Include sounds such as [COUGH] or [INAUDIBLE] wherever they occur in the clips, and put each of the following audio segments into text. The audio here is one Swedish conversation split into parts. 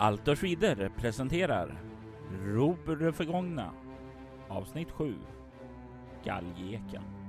Altor Vidder presenterar Rop ur det förgångna avsnitt 7 Galgeken.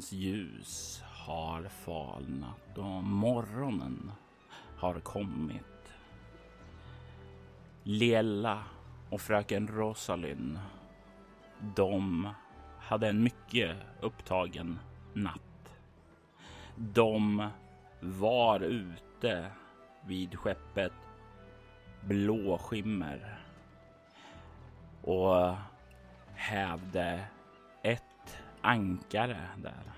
Solens ljus har falnat och morgonen har kommit. Lela och fröken Rosalind, de hade en mycket upptagen natt. De var ute vid skeppet Blåskimmer och hävde ankare där.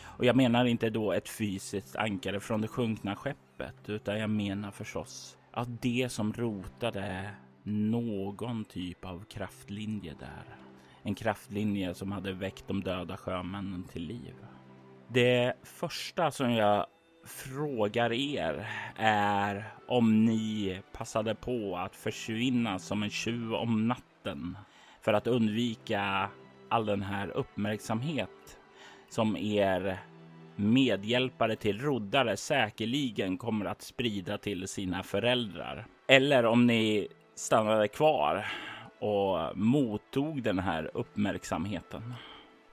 Och jag menar inte då ett fysiskt ankare från det sjunkna skeppet, utan jag menar förstås att det som rotade någon typ av kraftlinje där. En kraftlinje som hade väckt de döda sjömännen till liv. Det första som jag frågar er är om ni passade på att försvinna som en tjuv om natten för att undvika all den här uppmärksamhet som er medhjälpare till roddare säkerligen kommer att sprida till sina föräldrar. Eller om ni stannade kvar och mottog den här uppmärksamheten.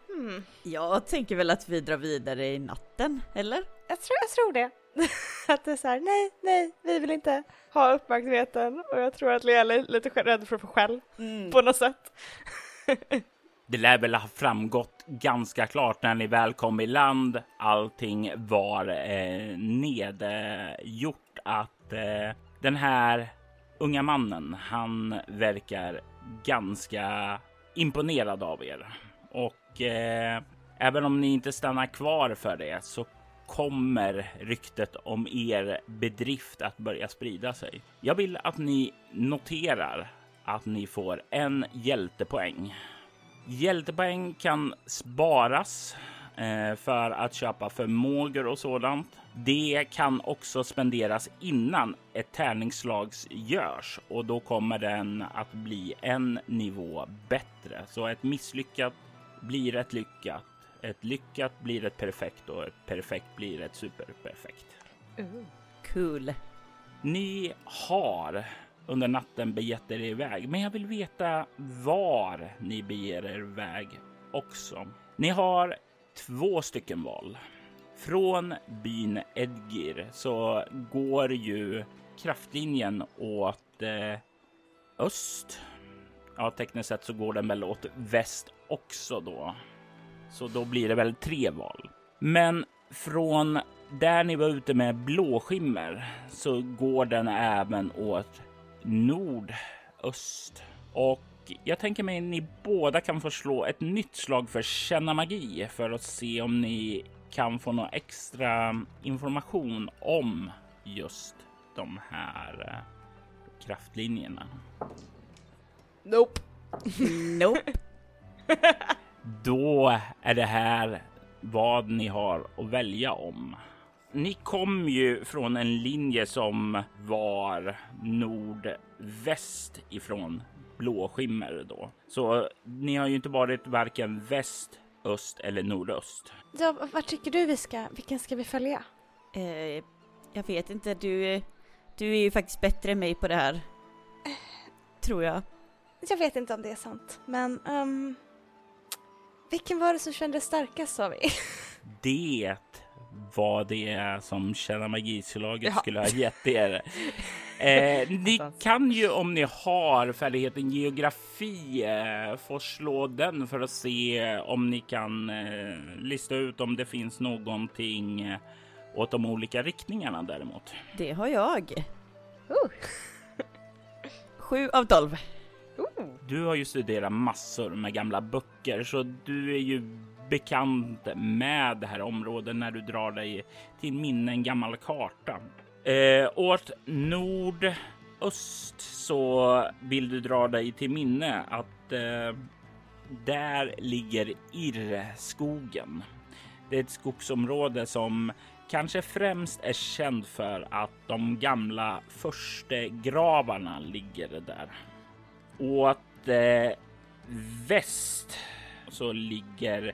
Hmm. Jag tänker väl att vi drar vidare i natten, eller? Jag tror, jag tror det. [LAUGHS] att det är så här, nej, nej, vi vill inte ha uppmärksamheten och jag tror att Lea är lite rädd för att få skäll mm. på något sätt. [LAUGHS] Det lär väl ha framgått ganska klart när ni väl kom i land. Allting var eh, nedgjort att eh, den här unga mannen, han verkar ganska imponerad av er och eh, även om ni inte stannar kvar för det så kommer ryktet om er bedrift att börja sprida sig. Jag vill att ni noterar att ni får en hjältepoäng Hjältepoäng kan sparas eh, för att köpa förmågor och sådant. Det kan också spenderas innan ett tärningsslag görs och då kommer den att bli en nivå bättre. Så ett misslyckat blir ett lyckat, ett lyckat blir ett perfekt och ett perfekt blir ett superperfekt. Uh, cool. Ni har under natten begett er iväg. Men jag vill veta var ni beger er iväg också. Ni har två stycken val. Från byn Edgir så går ju kraftlinjen åt eh, öst. Ja, tekniskt sett så går den väl åt väst också då. Så då blir det väl tre val. Men från där ni var ute med blåskimmer så går den även åt nordöst. Och jag tänker mig att ni båda kan få slå ett nytt slag för känna magi för att se om ni kan få någon extra information om just de här eh, kraftlinjerna. Nope. nope. [LAUGHS] Då är det här vad ni har att välja om. Ni kom ju från en linje som var nordväst ifrån Blåskimmer då. Så ni har ju inte varit varken väst, öst eller nordöst. Ja, vad tycker du vi ska, vilken ska vi följa? Eh, jag vet inte, du, du är ju faktiskt bättre än mig på det här. Eh. Tror jag. Jag vet inte om det är sant, men um, vilken var det som kändes starkast sa vi? Det vad det är som Känna Magislaget ja. skulle ha gett er. [LAUGHS] Eh, ni kan ju om ni har färdigheten geografi eh, få slå den för att se om ni kan eh, lista ut om det finns någonting eh, åt de olika riktningarna däremot. Det har jag. Uh. Sju av tolv. Uh. du har ju studerat massor med gamla böcker så du är ju bekant med det här området när du drar dig till minne en gammal karta. Eh, åt nordöst så vill du dra dig till minne att eh, där ligger Irrskogen. Det är ett skogsområde som kanske främst är känd för att de gamla förstegravarna ligger där. Åt eh, väst så ligger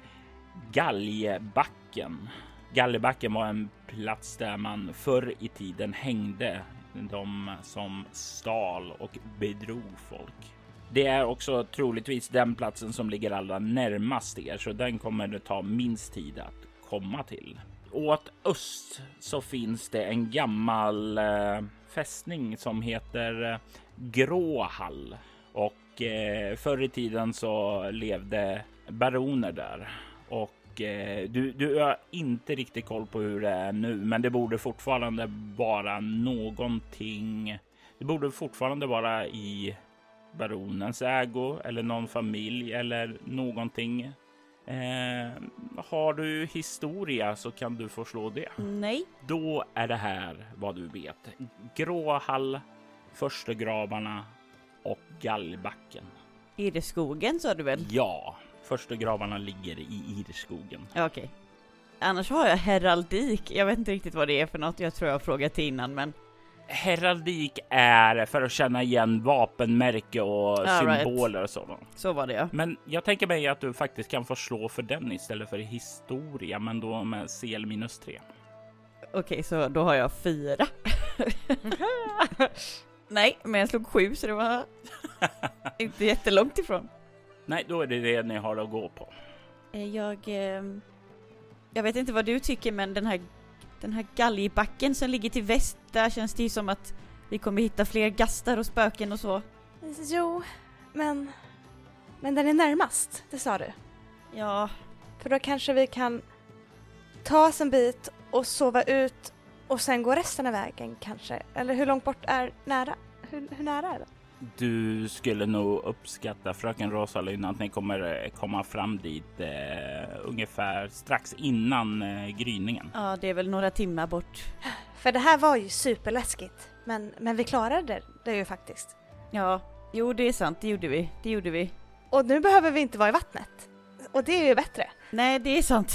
Galjebacken. Galjebacken var en plats där man förr i tiden hängde de som stal och bedrog folk. Det är också troligtvis den platsen som ligger allra närmast er, så den kommer det ta minst tid att komma till. Åt öst så finns det en gammal eh, fästning som heter eh, Gråhall och eh, förr i tiden så levde baroner där och eh, du, du har inte riktigt koll på hur det är nu, men det borde fortfarande vara någonting. Det borde fortfarande vara i baronens ägo eller någon familj eller någonting. Eh, har du historia så kan du få slå det. Nej. Då är det här vad du vet. Gråhall, Förstegravarna och Gallbacken. Är det skogen sa du väl? Ja, Förstegravarna ligger i Irskogen. Okej. Annars har jag heraldik. Jag vet inte riktigt vad det är för något. Jag tror jag har frågat innan men Heraldik är för att känna igen vapenmärke och All right. symboler och sådant. så var det ja. Men jag tänker mig att du faktiskt kan få slå för den istället för historia, men då med CL minus 3. Okej, så då har jag fyra. [LAUGHS] Nej, men jag slog sju så det var [LAUGHS] inte jättelångt ifrån. Nej, då är det det ni har att gå på. Eh, Jag... ehm, Jag vet inte vad du tycker men den här, den här galgbacken som ligger till väst, där känns det ju som att vi kommer hitta fler gastar och spöken och så. Jo, men... Men den är närmast, det sa du. Ja, För då kanske vi kan ta oss en bit och sova ut och sen gå resten av vägen kanske. Eller hur långt bort är nära? Hur, hur nära är det? Du skulle nog uppskatta fröken Rosalind att ni kommer eh, komma fram dit eh, ungefär strax innan eh, gryningen. ja, det är väl några timmar bort. För det här var ju superläskigt. Men, men vi klarade det, det ju faktiskt. Ja, jo det är sant, det gjorde vi. Det gjorde vi. Och nu behöver vi inte vara i vattnet. Och det är ju bättre. Nej, det är sant.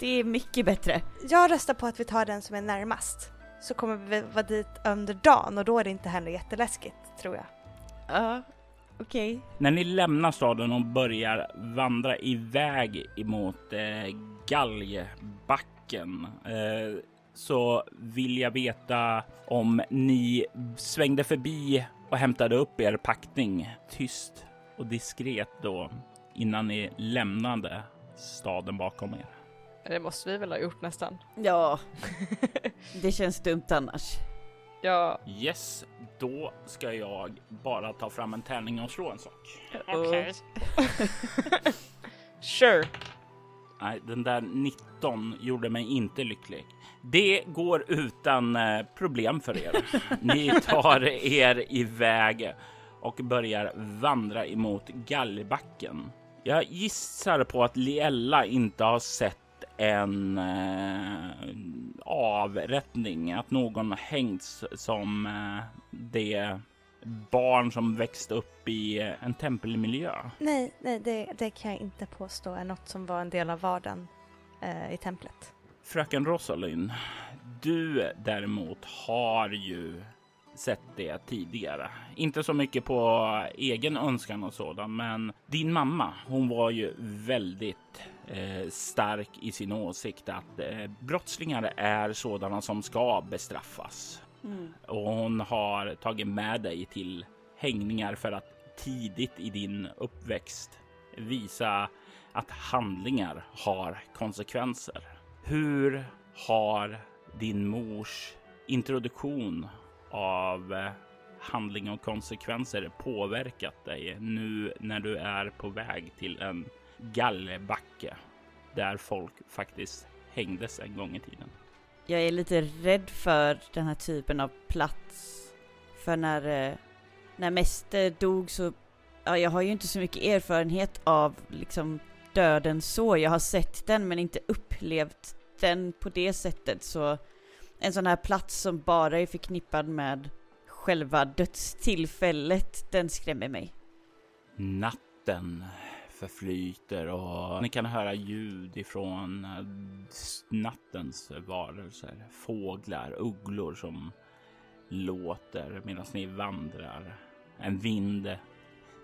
Det är mycket bättre. Jag röstar på att vi tar den som är närmast. Så kommer vi vara dit under dagen och då är det inte heller jätteläskigt, tror jag. Ja, okej. När ni lämnar staden och börjar vandra iväg emot eh, Galjebacken eh, så vill jag veta om ni svängde förbi och hämtade upp er packning tyst och diskret då innan ni lämnade staden bakom er. Det måste vi väl ha gjort nästan. Ja, [LAUGHS] det känns dumt annars. Ja. Yes, då ska jag bara ta fram en tärning och slå en sak. Okej. [LAUGHS] sure. Nej, den där 19 gjorde mig inte lycklig. Det går utan eh, problem för er. [LAUGHS] Ni tar er iväg och börjar vandra emot Gallbacken. Jag gissar på att Liella inte har sett en eh, avrättning, att någon hängts som eh, det barn som växte upp i eh, en tempelmiljö. Nej, nej det, det kan jag inte påstå är något som var en del av vardagen eh, i templet. Fröken Rosalind, du däremot har ju sett det tidigare. Inte så mycket på egen önskan och sådan, men din mamma, hon var ju väldigt stark i sin åsikt att eh, brottslingar är sådana som ska bestraffas. Och hon har tagit med dig till hängningar för att tidigt i din uppväxt visa att handlingar har konsekvenser. Hur har din mors introduktion av eh, handling och konsekvenser påverkat dig nu när du är på väg till en gallebacke där folk faktiskt hängdes en gång i tiden? Jag är lite rädd för den här typen av plats. För när, eh, när Mäster dog så ja, jag har ju inte så mycket erfarenhet av liksom döden så. Jag har sett den men inte upplevt den på det sättet. Så en sån här plats som bara är förknippad med själva dödstillfället, den skrämmer mig. Natten förflyter och ni kan höra ljud ifrån eh, nattens varelser. Fåglar, ugglor som låter medan ni vandrar. En vind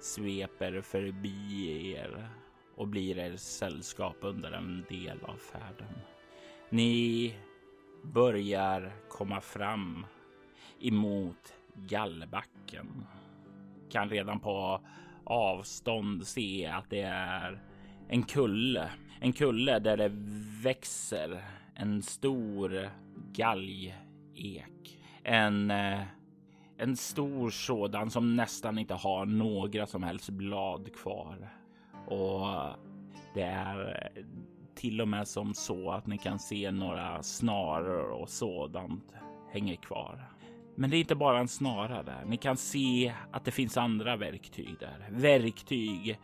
sveper förbi er och blir er sällskap under en del av färden. Ni börjar komma fram emot Gallbacken. Kan redan på avstånd se att det är en kulle. En kulle där det växer en stor galgek. En, eh, en stor sådan som nästan inte har några som helst blad kvar. Och det är till och med som så att ni kan se några snaror och sådant hänger kvar. Men det är inte bara en snara där. Ni kan se att det finns andra verktyg där. Verktyg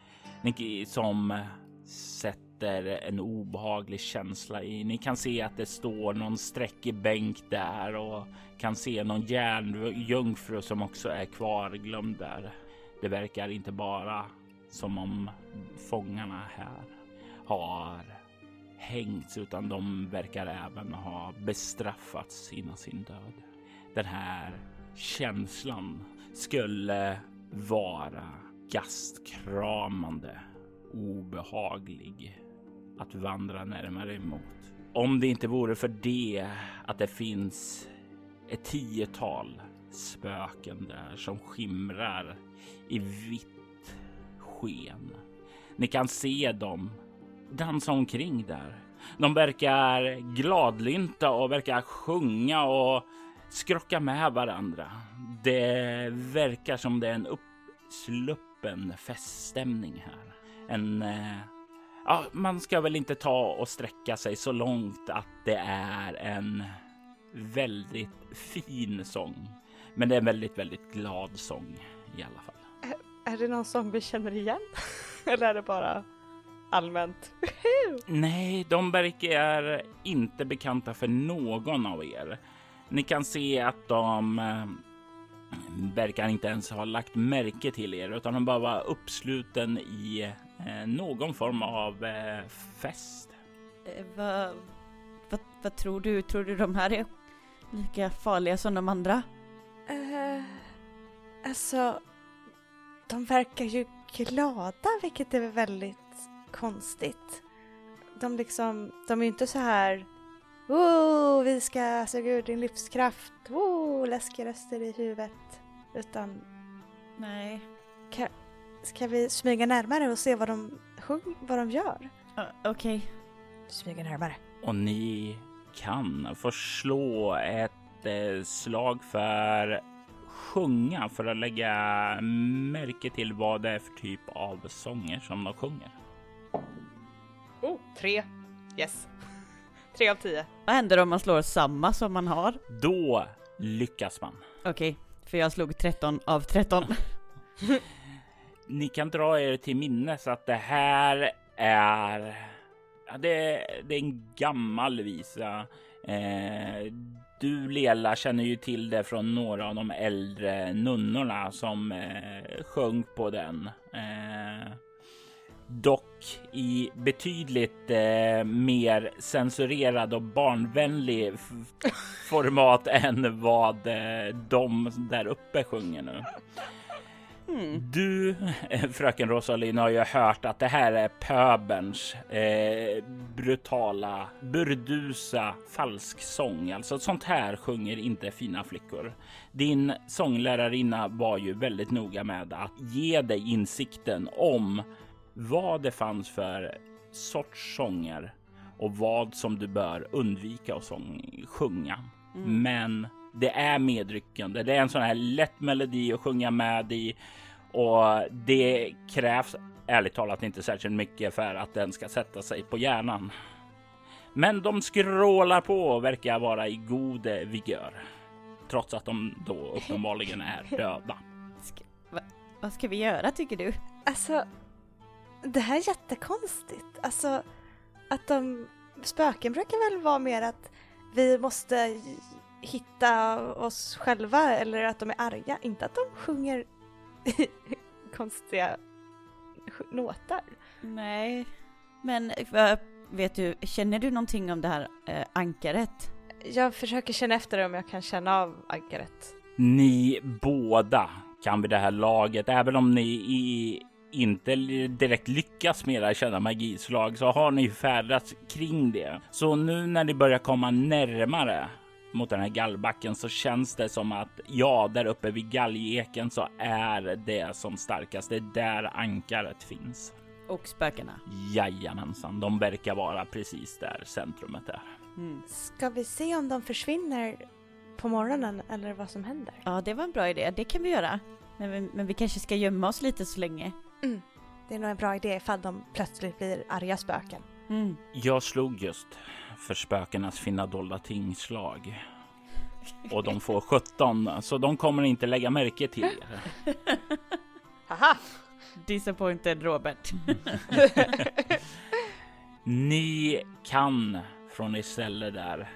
som sätter en obehaglig känsla i. Ni kan se att det står någon sträckig bänk där och kan se någon järnjungfru som också är kvarglömd där. Det verkar inte bara som om fångarna här har hängts utan de verkar även ha bestraffats innan sin död den här känslan skulle vara gastkramande, obehaglig att vandra närmare emot. Om det inte vore för det att det finns ett tiotal spöken där som skimrar i vitt sken. Ni kan se dem dansa omkring där. De verkar gladlynta och verkar sjunga och skrocka med varandra. Det verkar som det är en uppsluppen feststämning här. En... Eh, ja, man ska väl inte ta och sträcka sig så långt att det är en väldigt fin sång. Men det är en väldigt, väldigt glad sång i alla fall. Är, är det någon sång vi känner igen? [LAUGHS] Eller är det bara allmänt? Nej, de verkar inte bekanta för någon av er. Ni kan se att de eh, verkar inte ens ha lagt märke till er utan de bara var uppsluten i eh, någon form av eh, fest. Vad, vad, vad tror du? Tror du de här är lika farliga som de andra? Uh, alltså, de verkar ju glada vilket är väldigt konstigt. De liksom, de är ju inte så här Oh, vi ska suga ur din livskraft. Oh, läskiga röster i huvudet. Utan... Nej. Ka, ska vi smyga närmare och se vad de, sjung, vad de gör? Uh, Okej. Okay. Smyga närmare. Och ni kan få slå ett eh, slag för sjunga för att lägga märke till vad det är för typ av sånger som de sjunger. Oh, tre. Yes. Tre av tio. Vad händer om man slår samma som man har? Då lyckas man. Okej, okay, för jag slog 13 av 13. [LAUGHS] Ni kan dra er till minnes att det här är Ja, det, det, är en gammal visa. Eh, du Lela känner ju till det från några av de äldre nunnorna som eh, sjöng på den. Eh, dock i betydligt eh, mer censurerad och barnvänlig format [LAUGHS] än vad eh, de där uppe sjunger nu. Mm. Du, fröken Rosalind, har ju hört att det här är pöberns eh, brutala, burdusa falsksång. Alltså sånt här sjunger inte fina flickor. Din sånglärarinna var ju väldigt noga med att ge dig insikten om vad det fanns för sorts sånger och vad som du bör undvika att sång, sjunga. Mm. Men det är medryckande. Det är en sån här lätt melodi att sjunga med i och det krävs ärligt talat inte särskilt mycket för att den ska sätta sig på hjärnan. Men de skrålar på och verkar vara i god vigör. Trots att de då uppenbarligen är [LAUGHS] döda. Ska, va, vad ska vi göra tycker du? Alltså, det här är jättekonstigt. Alltså, att de... Spöken brukar väl vara mer att vi måste hitta oss själva eller att de är arga. Inte att de sjunger [LAUGHS] konstiga låtar. Nej, men vad- vet du, känner du någonting om det här eh, ankaret? Jag försöker känna efter om jag kan känna av ankaret. Ni båda kan vid det här laget, även om ni i, inte direkt lyckas med era kända magislag, så har ni färdats kring det. Så nu när ni börjar komma närmare mot den här gallbacken så känns det som att ja, där uppe vid galgeken så är det som starkast. Det är där ankaret finns. Och spökena? Jajamensan, de verkar vara precis där centrumet är. Mm. Ska vi se om de försvinner på morgonen eller vad som händer? Ja, det var en bra idé. Det kan vi göra. Men, vi- men vi kanske ska gömma oss lite så länge. Det är nog en bra idé ifall de plötsligt blir arga spöken. Mm. Jag slog just för spökenas finna dolda tingslag. Och de får 17, så de kommer inte lägga märke till er. [LAUGHS] Haha! Disappointed Robert. [LAUGHS] Ni kan från er ställe där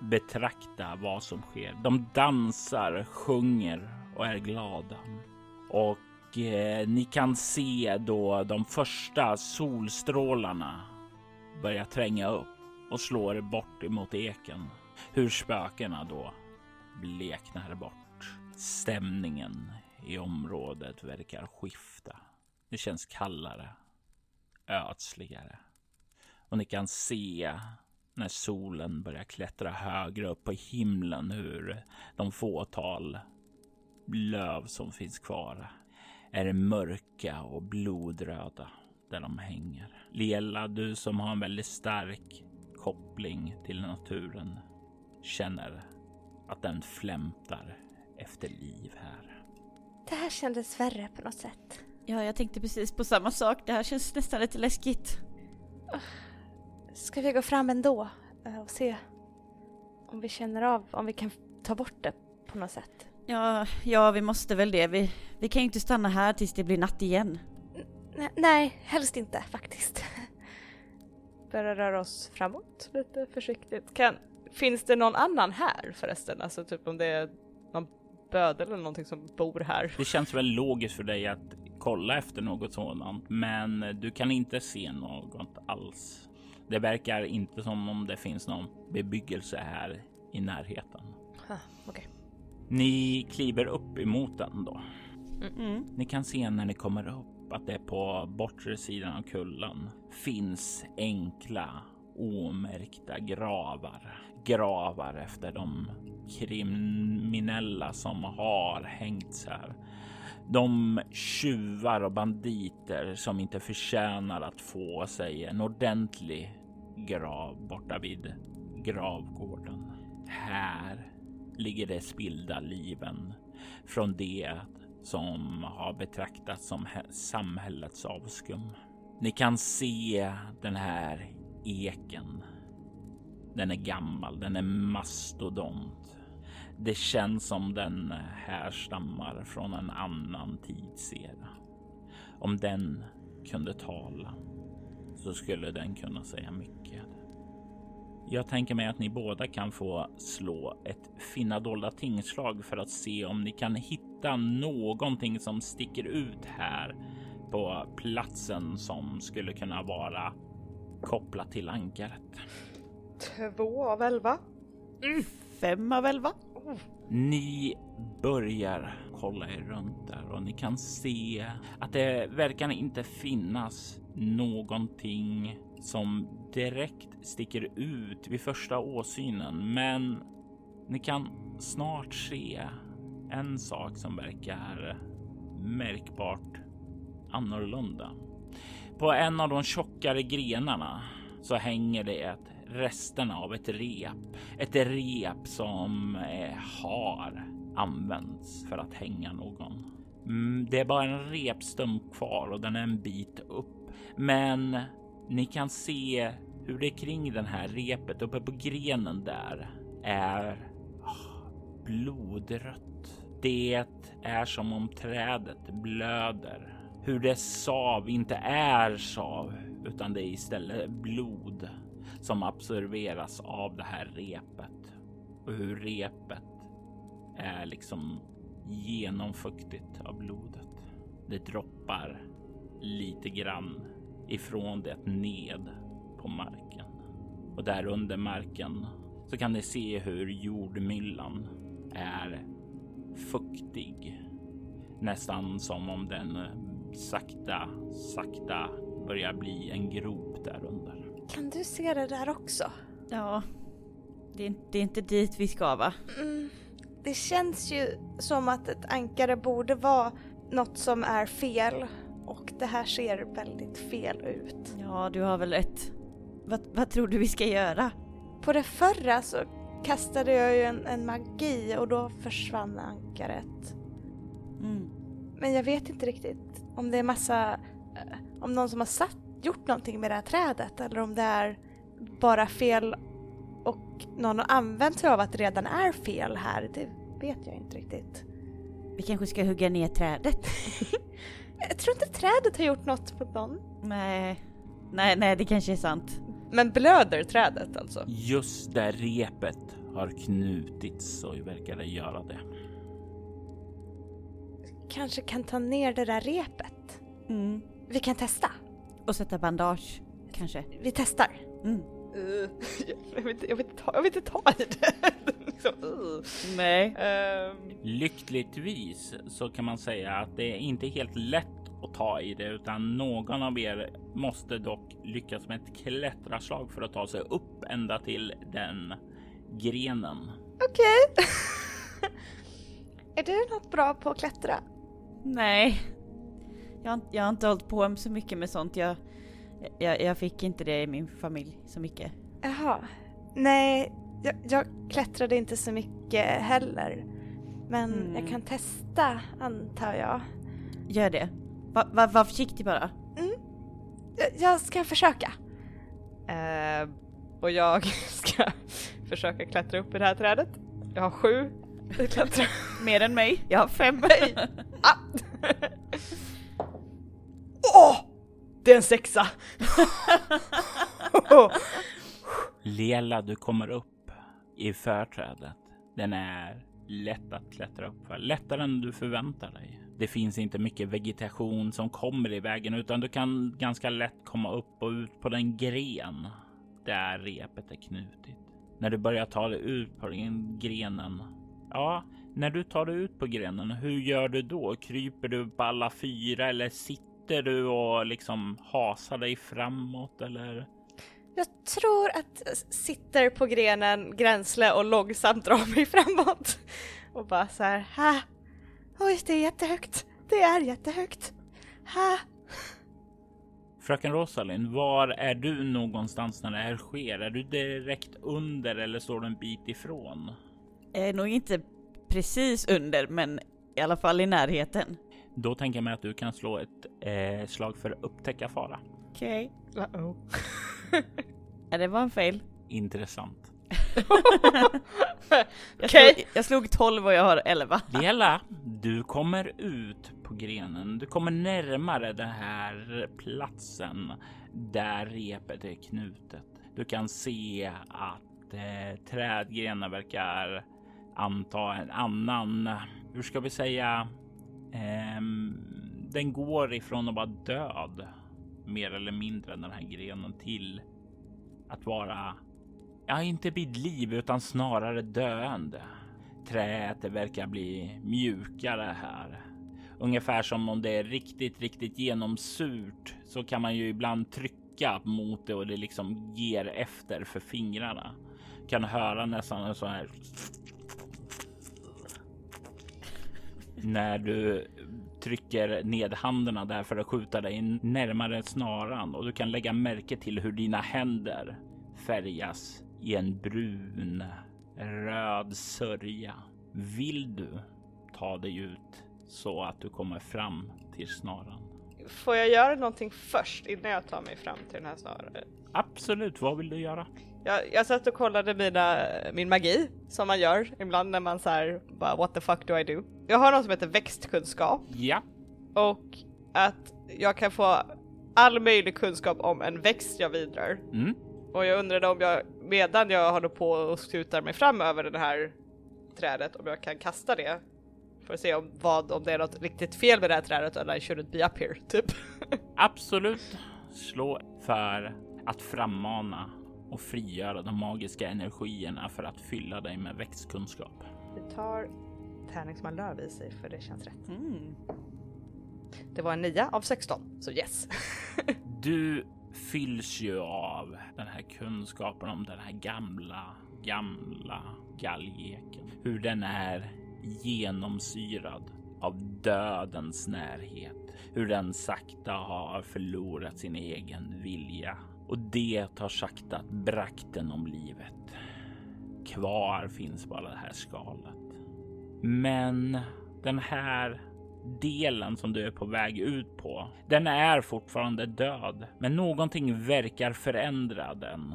betrakta vad som sker. De dansar, sjunger och är glada. Och eh, ni kan se då de första solstrålarna börja tränga upp och slår bort emot eken. Hur spökena då bleknar bort. Stämningen i området verkar skifta. Det känns kallare, ödsligare. Och ni kan se när solen börjar klättra högre upp på himlen hur de fåtal löv som finns kvar är mörka och blodröda där de hänger. Lela, du som har en väldigt stark koppling till naturen känner att den flämtar efter liv här. Det här kändes värre på något sätt. Ja, jag tänkte precis på samma sak. Det här känns nästan lite läskigt. Ska vi gå fram ändå eh, och se om vi känner av, om vi kan ta bort det på något sätt? Ja, ja, vi måste väl det. Vi, vi kan ju inte stanna här tills det blir natt igen. N- nej, helst inte faktiskt. [LAUGHS] Börja röra oss framåt lite försiktigt. Kan, finns det någon annan här förresten? Alltså typ om det är någon bödel eller någonting som bor här? Det känns väl logiskt för dig att kolla efter något sådant, men du kan inte se något alls. Det verkar inte som om det finns någon bebyggelse här i närheten. Ah, Okej. Ni kliver upp emot den då. Mm. Ni kan se när ni kommer upp att det på bortre sidan av kullen finns enkla omärkta gravar. Gravar efter de kriminella som har hängts här. De tjuvar och banditer som inte förtjänar att få sig en ordentlig grav borta vid gravgården. Här ligger det spilda liven från det som har betraktats som samhällets avskum. Ni kan se den här eken. Den är gammal, den är mastodont. Det känns som den härstammar från en annan tidsera. Om den kunde tala så skulle den kunna säga mycket. Jag tänker mig att ni båda kan få slå ett finna dolda tingslag för att se om ni kan hitta någonting som sticker ut här på platsen som skulle kunna vara kopplat till ankaret. Två av elva. Fem av elva. Ni börjar kolla er runt där och ni kan se att det verkar inte finnas någonting som direkt sticker ut vid första åsynen. Men ni kan snart se en sak som verkar märkbart annorlunda. På en av de tjockare grenarna så hänger det ett resterna av ett rep. Ett rep som eh, har använts för att hänga någon. Mm, det är bara en repstump kvar och den är en bit upp. Men ni kan se hur det kring den här repet uppe på grenen där är ah, blodrött. Det är som om trädet blöder. hur det sav inte är sav utan det är istället blod som absorberas av det här repet och hur repet är liksom genomfuktigt av blodet. Det droppar lite grann ifrån det ned på marken och där under marken så kan ni se hur jordmyllan är fuktig. Nästan som om den sakta, sakta börjar bli en grop där under. Kan du se det där också? Ja, det är, det är inte dit vi ska va? Mm, det känns ju som att ett ankare borde vara något som är fel och det här ser väldigt fel ut. Ja, du har väl rätt. Vad, vad tror du vi ska göra? På det förra så kastade jag ju en, en magi och då försvann ankaret. Mm. Men jag vet inte riktigt om det är massa, eh, om någon som har satt, gjort någonting med det här trädet eller om det är bara fel och någon har använt sig av att det redan är fel här. Det vet jag inte riktigt. Vi kanske ska hugga ner trädet? [LAUGHS] Jag tror inte trädet har gjort något på någon. nej, nej, nej, det kanske är sant. Men blöder trädet alltså? Just där repet har knutits så verkar det göra det. Kanske kan ta ner det där repet. Mm. Vi kan testa. Och sätta bandage, kanske. Vi testar. Mm. Uh, [LAUGHS] jag, vill inte, jag, vill inte ta, jag vill inte ta i det. Liksom, uh. [LAUGHS] Nej. Ehm, Lyckligtvis så kan man säga att det är inte helt lätt att ta i det utan någon av er måste dock lyckas med ett klättraslag för att ta sig upp ända till den grenen. Okej. [LAUGHS] är du något bra på att klättra? Nej. Jag, har- jag har inte hållit på så mycket med sånt. Jag, jag, jag fick inte det i min familj så mycket. Jaha. Nej, jag, jag klättrade inte så mycket heller. Men Mm. jag kan testa, antar jag. Gör det. Va, va, var försiktig bara. Jag, jag ska försöka. Eh, och jag [LAUGHS] ska försöka klättra upp i det här trädet. Jag har sju klättra. [LAUGHS] Mer än mig. Jag har fem. [LAUGHS] ah. Åh! Det är en sexa! Lela, du kommer upp i förträdet. Den är lätt att klättra upp för. Lättare än du förväntar dig. Det finns inte mycket vegetation som kommer i vägen utan du kan ganska lätt komma upp och ut på den gren där repet är knutit. När du börjar ta dig ut på den grenen. Ja, när du tar dig ut på grenen, hur gör du då? Kryper du på alla fyra eller sitter du och liksom hasar dig framåt eller? Jag tror att jag sitter på grenen gränsle och långsamt drar mig framåt. Och bara så här, ha. Oj, det är jättehögt. Det är jättehögt. Ha. Fröken Rosalind, var är du någonstans när det här sker? Är du direkt under eller står du en bit ifrån? Jag är nog inte precis under, men i alla fall i närheten. Då tänker jag mig att du kan slå ett eh, slag för att upptäcka fara. Okej. Uh-oh. [LAUGHS] [LAUGHS] Ja, det var en fail. Intressant. Jag, Okej. slog, jag slog 12 och jag har 11. Lela, [LAUGHS] du kommer ut på grenen. Du kommer närmare den här platsen där repet är knutet. Du kan se att eh, trädgrenar verkar anta en annan, hur ska vi säga, ehm, den går ifrån att vara död mer eller mindre den här grenen till att vara, ja inte vid liv utan snarare döende. Träet verkar bli mjukare här. Ungefär som om det är riktigt, riktigt genomsurt så kan man ju ibland trycka mot det och det liksom ger efter för fingrarna. Kan höra nästan en sån här. När du trycker ned händerna där för att skjuta dig närmare snaran och du kan lägga märke till hur dina händer färgas i en brun röd sörja. Vill du ta dig ut så att du kommer fram till snaran? Får jag göra någonting först innan jag tar mig fram till den här snaran? Absolut, vad vill du göra? Jag, jag satt och kollade mina, min magi som man gör ibland när man så här bara what the fuck do I do? Jag har något som heter växtkunskap Ja, och att jag kan få all möjlig kunskap om en växt jag vidrar. Mm. Och jag undrade om jag medan jag håller på och skutar mig fram över det här trädet om jag kan kasta det. För att se om, vad, om det är något riktigt fel med det här trädet eller I shouldn't be up here, typ. [LAUGHS] Absolut. Slå för att frammana och frigöra de magiska energierna för att fylla dig med växtkunskap. Vi tar tärning som har löv i sig för det känns rätt. Mm. Det var en 9 av 16, så yes. [LAUGHS] Du fylls ju av den här kunskapen om den här gamla, gamla galgeken. Hur den är genomsyrad av dödens närhet. Hur den sakta har förlorat sin egen vilja. Och det har saktat brakten om livet. Kvar finns bara det här skalet. Men den här delen som du är på väg ut på, den är fortfarande död. Men någonting verkar förändra den.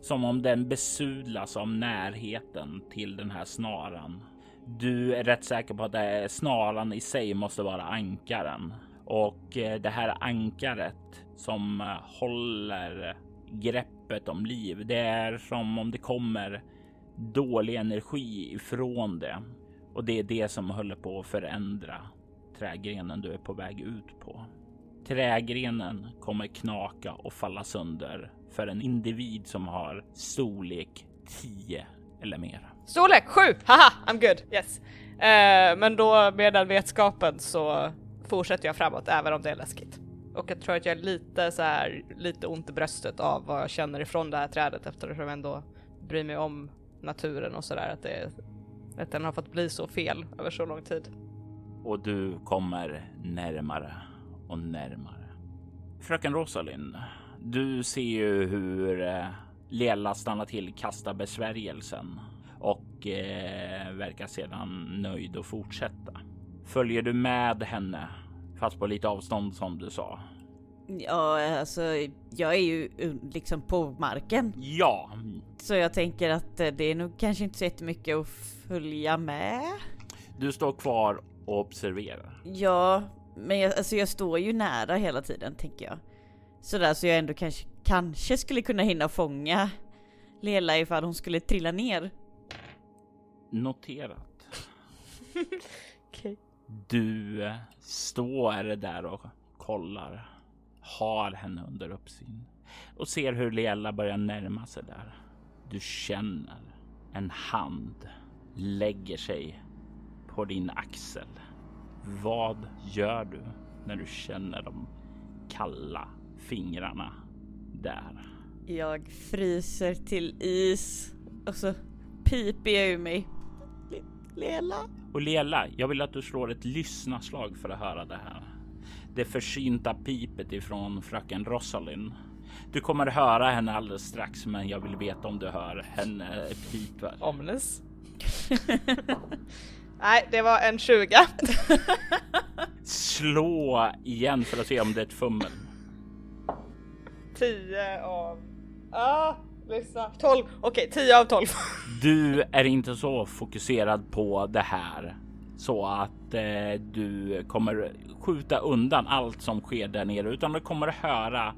Som om den besudlas av närheten till den här snaran. Du är rätt säker på att det är snaran i sig måste vara ankaren. Och eh, det här ankaret som eh, håller greppet om liv. Det är som om det kommer dålig energi ifrån det. Och det är det som håller på att förändra trägrenen du är på väg ut på. Trägrenen kommer knaka och falla sönder för en individ som har storlek 10 eller mer. Storlek 7! Haha, I'm good! Yes. Eh, men då med den vetskapen så fortsätter jag framåt även om det är läskigt. Och jag tror att jag är lite så här, lite ont i bröstet av vad jag känner ifrån det här trädet eftersom jag ändå bryr mig om naturen och sådär. Att, det, att den har fått bli så fel över så lång tid. Och du kommer närmare och närmare. Fröken Rosalind, du ser ju hur eh, Lela stannar till, kastar besvärjelsen och eh, verkar sedan nöjd och fortsätta. Följer du med henne, fast på lite avstånd som du sa? Ja, alltså jag är ju liksom på marken. Ja, Så jag tänker att eh, det är nog kanske inte så jättemycket att följa med. du står kvar och observerar. Ja, men jag, alltså jag står ju nära hela tiden tänker jag. Sådär så jag ändå kanske, kanske skulle kunna hinna fånga Lela ifall hon skulle trilla ner. Noterat. [LAUGHS] Du står där och kollar, har henne under uppsyn och ser hur Leella börjar närma sig där. Du känner en hand lägger sig på din axel. Vad gör du när du känner de kalla fingrarna där? Jag fryser till is och så piper jag ur mig. Le- Lela? Och Lela, jag vill att du slår ett lyssnarslag för att höra det här. Det försynta pipet ifrån fröken Rosalind. Du kommer höra henne alldeles strax, men jag vill veta om du hör henne pipa. Omnes. [LAUGHS] Nej, det var en 20. Slå igen för att se om det är ett fummel. 10 av... Ah, lyssna. 12. Okej, 10 av 12. [LAUGHS] Du är inte så fokuserad på det här så att eh, du kommer skjuta undan allt som sker där nere, utan du kommer höra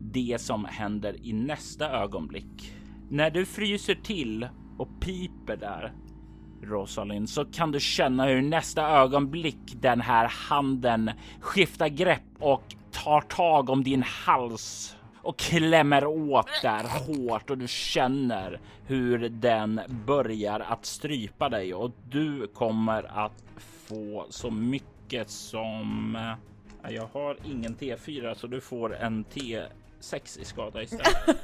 det som händer i nästa ögonblick. När du fryser till och piper där, Rosalind, så kan du känna hur nästa ögonblick den här handen skiftar grepp och tar tag om din hals och klämmer åt där hårt och du känner hur den börjar att strypa dig och du kommer att få så mycket som Ja, jag har ingen T4 så du får en T6 i skada istället. [LAUGHS]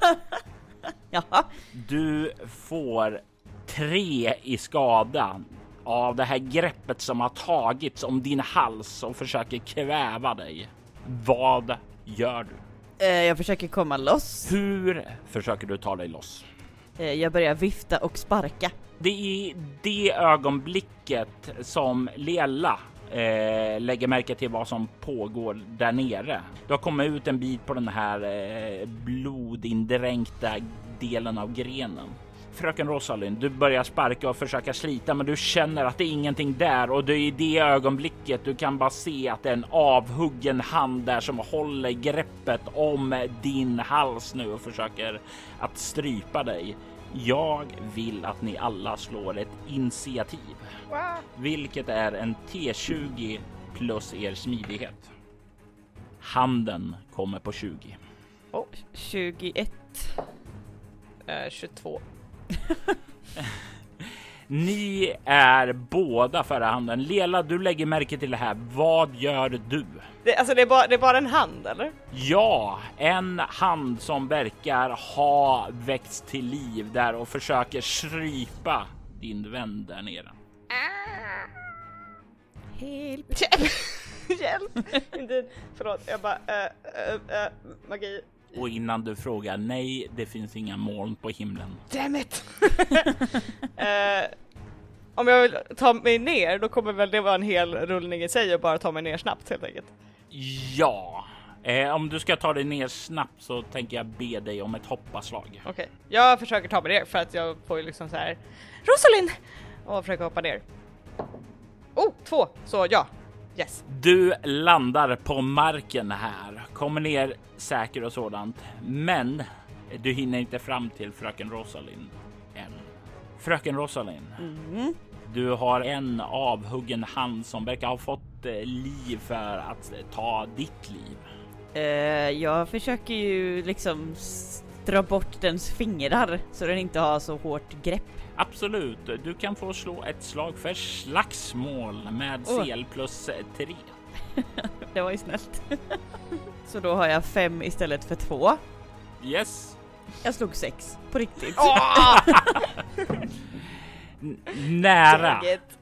Jaha. Du får tre i skada av det här greppet som har tagits om din hals och försöker kväva dig. Vad gör du? Eh, jag försöker komma loss. Hur försöker du ta dig loss? Eh, jag börjar vifta och sparka. Det är i det ögonblicket som Lela eh, lägger märke till vad som pågår där nere. Du har kommit ut en bit på den här eh, blodindränkta delen av grenen. Fröken Rosalind, du börjar sparka och försöka slita, men du känner att det är ingenting där och det är i det ögonblicket du kan bara se att det är en avhuggen hand där som håller greppet om din hals nu och försöker att strypa dig. Jag vill att ni alla slår ett initiativ, vilket är en T20 plus er smidighet. Handen kommer på 20. 21. Eh, 22. [LAUGHS] Ni är båda förra handen. Lela, du lägger märke till det här. Vad gör du? Det, alltså det är, bara, det är bara en hand eller? Ja, en hand som verkar ha väckts till liv där och försöker strypa din vän där nere. Hjälp! [LAUGHS] Hjälp! Inte, förlåt, jag bara äh, äh, äh, magi. Och innan du frågar nej, det finns inga moln på himlen. Damn it! [LAUGHS] Eh, om jag vill ta mig ner, då kommer väl det vara en hel rullning i sig och bara ta mig ner snabbt helt enkelt. Ja, eh, om du ska ta dig ner snabbt så tänker jag be dig om ett hoppaslag. Okej, jag försöker ta mig ner för att jag får ju liksom så här Rosalind! Och försöker hoppa ner. Oh, två! Så ja, yes. Du landar på marken här, kommer ner säker och sådant, men du hinner inte fram till fröken Rosalind än. Fröken Rosalind, Mm. du har en avhuggen hand som verkar ha fått eh, liv för att ta ditt liv. Eh, jag försöker ju liksom dra bort dens fingrar så den inte har så hårt grepp. Absolut, du kan få slå ett slag för slagsmål med Åh. CL plus eh, tre. [LAUGHS] Det var ju snällt. så då har jag fem istället för två. Yes. Jag slog sex, på riktigt. [LAUGHS] N- nära. Taget.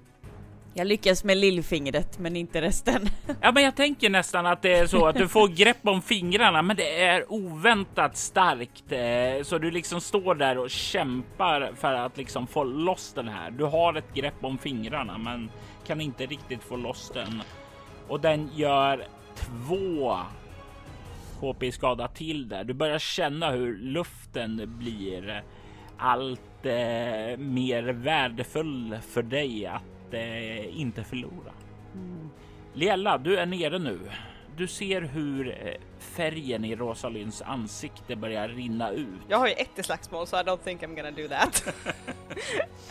Jag lyckas med lillfingret men inte resten. [LAUGHS] Ja, men jag tänker nästan att det är så att du får grepp om fingrarna, men det är oväntat starkt. Eh, så du liksom står där och kämpar för att liksom få loss den här. Du har ett grepp om fingrarna, men kan inte riktigt få loss den. Och den gör två HP skada till där. Du börjar känna hur luften blir allt eh, mer värdefull för dig att eh, inte förlora. Liella, du är nere nu. Du ser hur eh, färgen i Rosalinds ansikte börjar rinna ut. Jag har ju ett i slagsmål så I don't think I'm gonna do that.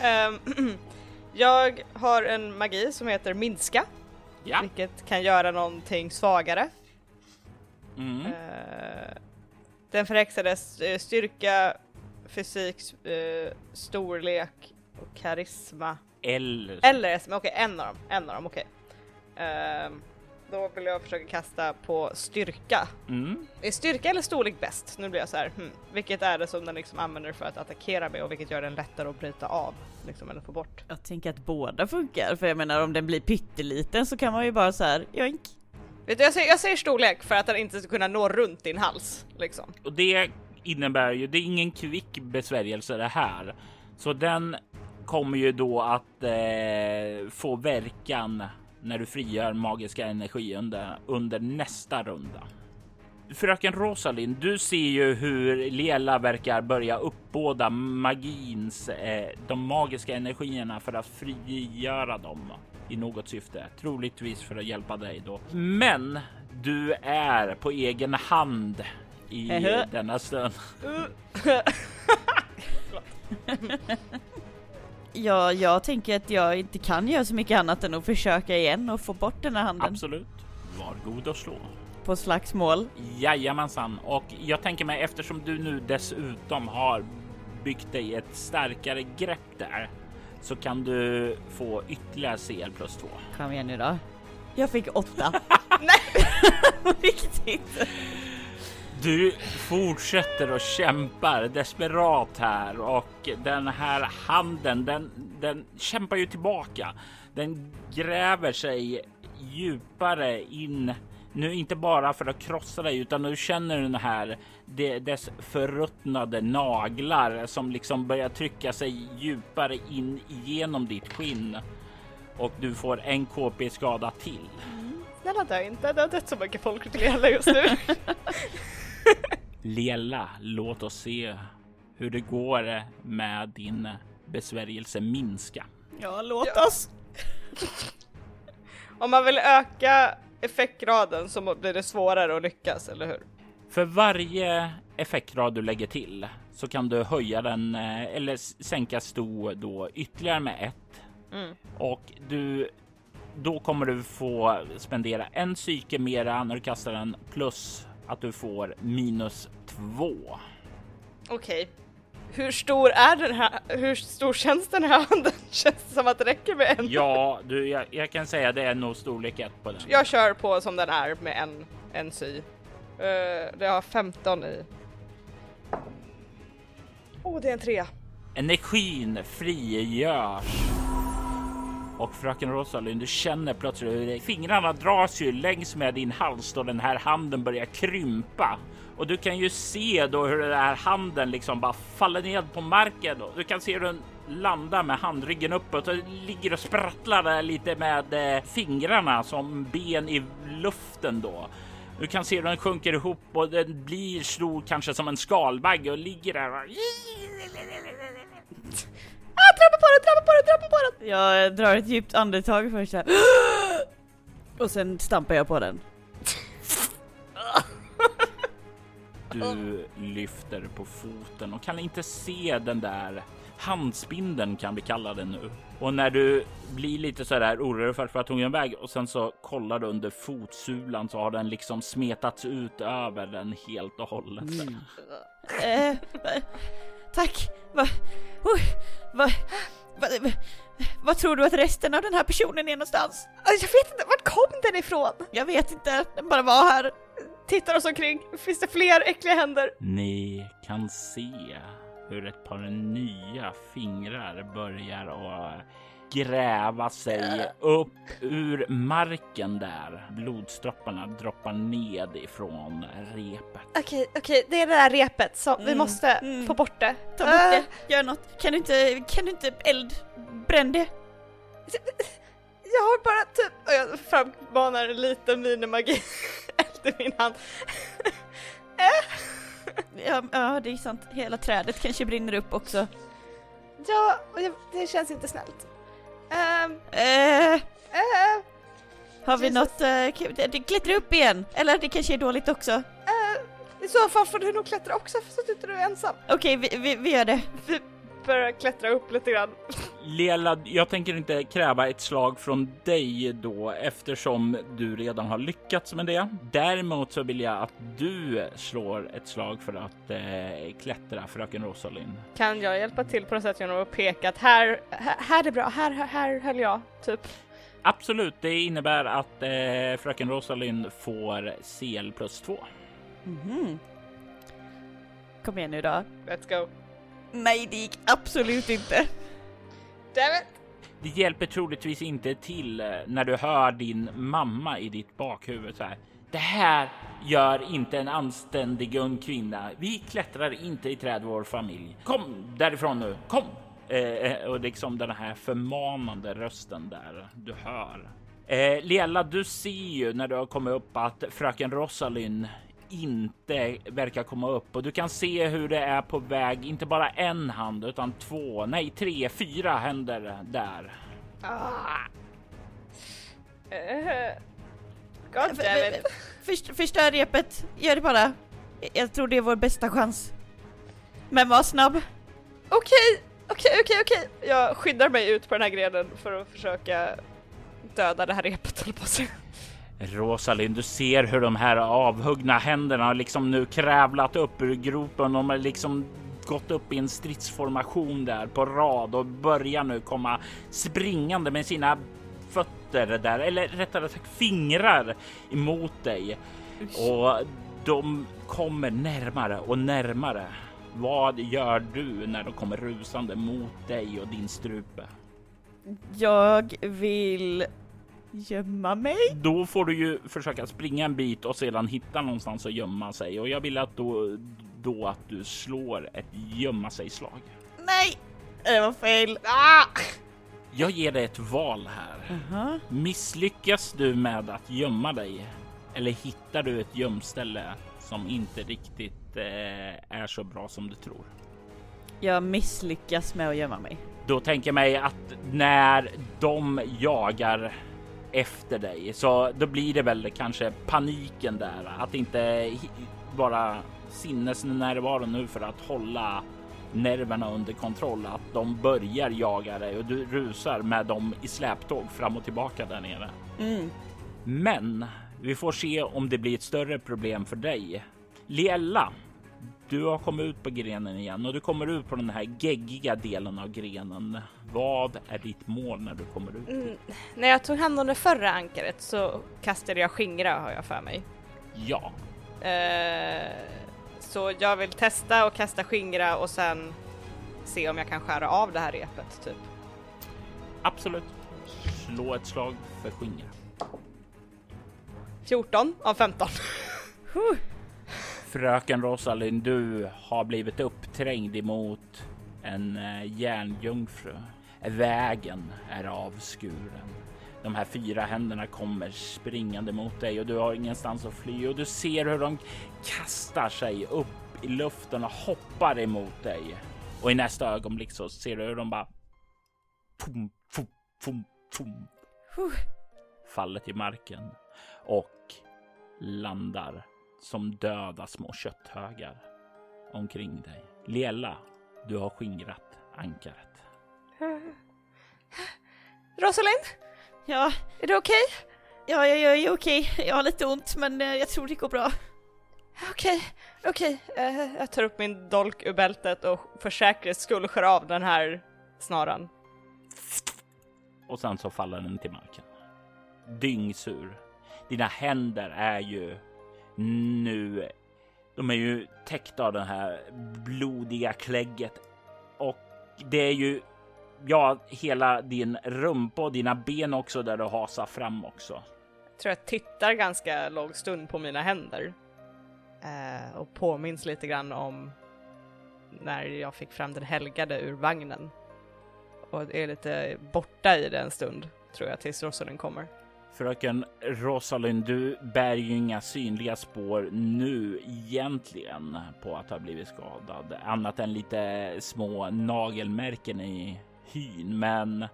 [LAUGHS] Ehm, [CLEARS THROAT] jag har en magi som heter minska, Ja. vilket kan göra någonting svagare. Mm. Eh, den förhäxades eh, styrka, fysik, eh, storlek och karisma. Eller... Eller SM, okej en av dem, en av dem, okej. Ehm, då vill jag försöka kasta på styrka. Mm. Är styrka eller storlek bäst? Nu blir jag så här, hmm, vilket är det som den liksom använder för att attackera med och vilket gör den lättare att bryta av? Liksom, eller få bort. Jag tänker att båda funkar, för jag menar om den blir pytteliten så kan man ju bara så här, joink. Vet du, jag, säger, jag säger storlek för att den inte ska kunna nå runt din hals. Liksom. Och det innebär ju, det är ingen kvick besvärjelse det här. Så den kommer ju då att eh, få verkan när du frigör magiska energi under, under nästa runda. Fröken Rosalind, du ser ju hur Lela verkar börja uppbåda magins, eh, de magiska energierna för att frigöra dem i något syfte, troligtvis för att hjälpa dig då. Men du är på egen hand i denna stund. [LAUGHS] [LAUGHS] [LAUGHS] Ja, jag tänker att jag inte kan göra så mycket annat än att försöka igen och få bort den här handen Absolut. Var god och slå. på slagsmål. Jajamensan, och jag tänker mig eftersom du nu dessutom har byggt dig ett starkare grepp där så kan du få ytterligare CL plus 2. Kom igen nu då. Jag fick åtta. [LAUGHS] Nej! [LAUGHS] på riktigt. Du fortsätter och kämpar desperat här och den här handen, den, den kämpar ju tillbaka. Den gräver sig djupare in, nu inte bara för att krossa dig, utan nu känner den här det, dess förruttnade naglar som liksom börjar trycka sig djupare in igenom ditt skinn. Och du får en KP skada till. Snälla dö inte, det har dött så mycket folk till hela just nu. [LAUGHS] [LAUGHS] Lela, låt oss se hur det går med din besvärjelse minska. Ja, låt Ja. oss. Om man vill öka effektgraden så blir det svårare att lyckas, eller hur? För varje effektgrad du lägger till så kan du höja den eh, eller sänka sto då ytterligare med ett Mm. och du då kommer du få spendera en psyke mera när du kastar den plus att du får minus två. Okej. Hur stor är den här, hur stor känns den här handen? [LAUGHS] Känns det som att det räcker med en? Ja, du, jag, jag kan säga det är nog storlek ett på den. Jag kör på som den är med en, en sy. Uh, det har 15 i. Åh, oh, det är en trea. Energin frigörs. Och fröken Rosalind, du känner plötsligt hur fingrarna dras ju längs med din hals då den här handen börjar krympa. Och du kan ju se då hur den här handen liksom bara faller ned på marken. Och du kan se hur den landar med handryggen uppåt och ligger och sprattlar där lite med eh, fingrarna som ben i luften då. Du kan se hur den sjunker ihop och den blir stor kanske som en skalbagge och ligger där. och- Ah, trampa på den, trampa på den, trampa på den! Jag drar ett djupt andetag först här. [GASPS] Och sen stampar jag på den. [LAUGHS] Du lyfter på foten och kan inte se den där handspindeln kan vi kalla den nu. Och när du blir lite så där orolig för att hon är iväg och sen så kollar du under fotsulan så har den liksom smetats ut över den helt och hållet. Eh, va- tack. Va, oj, va, va, va, vad tror du att resten av den här personen är någonstans? Ah, Jag vet inte, vart kom den ifrån? Jag vet inte, den bara var här. Tittar oss omkring, finns det fler äckliga händer? Ni kan se hur ett par nya fingrar börjar att gräva sig upp ur marken där. Blodstropparna droppar ned ifrån repet. Okej, okej, det är det där repet som vi Mm, måste mm. få bort det. Ta bort Eh, det, gör något. Kan du inte, kan du inte eld, bränn det? Jag har bara typ, och jag frammanar en liten minimagi [LAUGHS] efter min hand. Ja, ja, det är sant. Hela trädet kanske brinner upp också. Ja, och det känns inte snällt. Ehm, Eh, eh, har vi Jesus. något, eh, k- det- det klättrar upp igen? Eller det kanske är dåligt också? eh, I så fall får du nog klättra också för så att inte du är ensam. Okej, vi, vi, vi gör det. Vi börjar klättra upp lite grann. Lela, jag tänker inte kräva ett slag från dig då eftersom du redan har lyckats med det. Däremot så vill jag att du slår ett slag för att eh, klättra, fröken Rosalind. Kan jag hjälpa till på något sätt genom att peka att här, här, här är bra, här, här, här höll jag, typ. Absolut, det innebär att eh, fröken Rosalind får CL plus två. Mhm. Kom igen nu då. Let's go. Nej, det gick absolut inte. Damn it! Det hjälper troligtvis inte till eh, när du hör din mamma i ditt bakhuvud så här. Det här gör inte en anständig ung kvinna. Vi klättrar inte i träd vår familj. Kom därifrån nu, kom! Eh, eh och liksom den här förmanande rösten där du hör. Eh, Lela, du ser ju när du har kommit upp att fröken Rosalind inte verkar komma upp och du kan se hur det är på väg, inte bara en hand utan två, nej tre, fyra händer där. Ah. Uh, God damn it. Först, förstör repet, gör det bara. Jag tror det är vår bästa chans. Men var snabb. Okej, okej, okej, okej. Jag skyddar mig ut på den här grenen för att försöka döda det här repet, på att säga. Rosalind, du ser hur de här avhuggna händerna har liksom nu krävlat upp ur gropen. De har liksom gått upp i en stridsformation där på rad och börjar nu komma springande med sina fötter där, eller rättare sagt fingrar emot dig. Och de kommer närmare och närmare. Vad gör du när de kommer rusande mot dig och din strupe? Jag vill gömma mig. Då får du ju försöka springa en bit och sedan hitta någonstans att gömma sig och jag vill att då, då att du slår ett gömma sig slag. Nej! Det var fel. Ah! Jag ger dig ett val här. Aha. Misslyckas du med att gömma dig eller hittar du ett gömställe som inte riktigt eh, är så bra som du tror? Jag misslyckas med att gömma mig. Då tänker jag mig att när de jagar efter dig så då blir det väl kanske paniken där att inte vara sinnesnärvaro nu för att hålla nerverna under kontroll att de börjar jaga dig och du rusar med dem i släptåg fram och tillbaka där nere. Mm. Men vi får se om det blir ett större problem för dig. Liella, du har kommit ut på grenen igen och du kommer ut på den här geggiga delen av grenen. Vad är ditt mål när du kommer ut? Mm, när jag tog hand om det förra ankaret så kastade jag skingra har jag för mig. Ja. Eh, så jag vill testa och kasta skingra och sen se om jag kan skära av det här repet typ. Absolut. Slå ett slag för skingra. 14 av 15. Fröken Rosalind, du har blivit uppträngd emot en eh, järnjungfru. Vägen är avskuren. De här fyra händerna kommer springande mot dig och du har ingenstans att fly och du ser hur de kastar sig upp i luften och hoppar emot dig. Och i nästa ögonblick så ser du hur de bara pum, pum, pum, pum, faller till marken och landar som döda små kötthögar omkring dig. Lela, du har skingrat ankaret. [LAUGHS] Rosalind, Ja, är du okej? ja, jag, jag är okej. Jag har lite ont men eh, jag tror det går bra. Okej, okej. Eh, jag tar upp min dolk ur bältet och för säkerhets skull skär av den här snaran. Och sen så faller den till marken. Dyngsur. Dina händer är ju nu. De är ju täckta av det här blodiga klägget och det är ju ja, hela din rumpa och dina ben också där du hasar fram också. Jag tror jag tittar ganska lång stund på mina händer. Eh, och påminns lite grann om när jag fick fram den helgade ur vagnen. Och är lite borta i det en stund, tror jag, tills Rosalind kommer. Fröken Rosalind, du bär ju inga synliga spår nu egentligen på att ha blivit skadad, annat än lite små nagelmärken i hyn. Men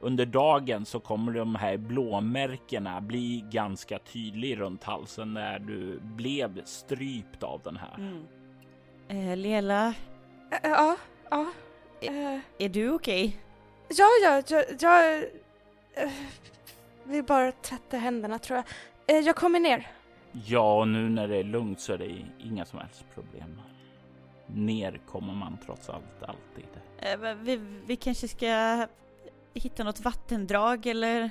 under dagen så kommer de här blåmärkena bli ganska tydliga runt halsen när du blev strypt av den här. Mm. Eh, Lela, Ä- Ja, ja. Eh, är du okej? Ja, ja, jag, jag vill bara tvätta händerna tror jag. Eh, Jag kommer ner. Ja, och nu när det är lugnt så är det inga som helst problem. Ner kommer man trots allt alltid. Eh, men vi, vi kanske ska hitta något vattendrag eller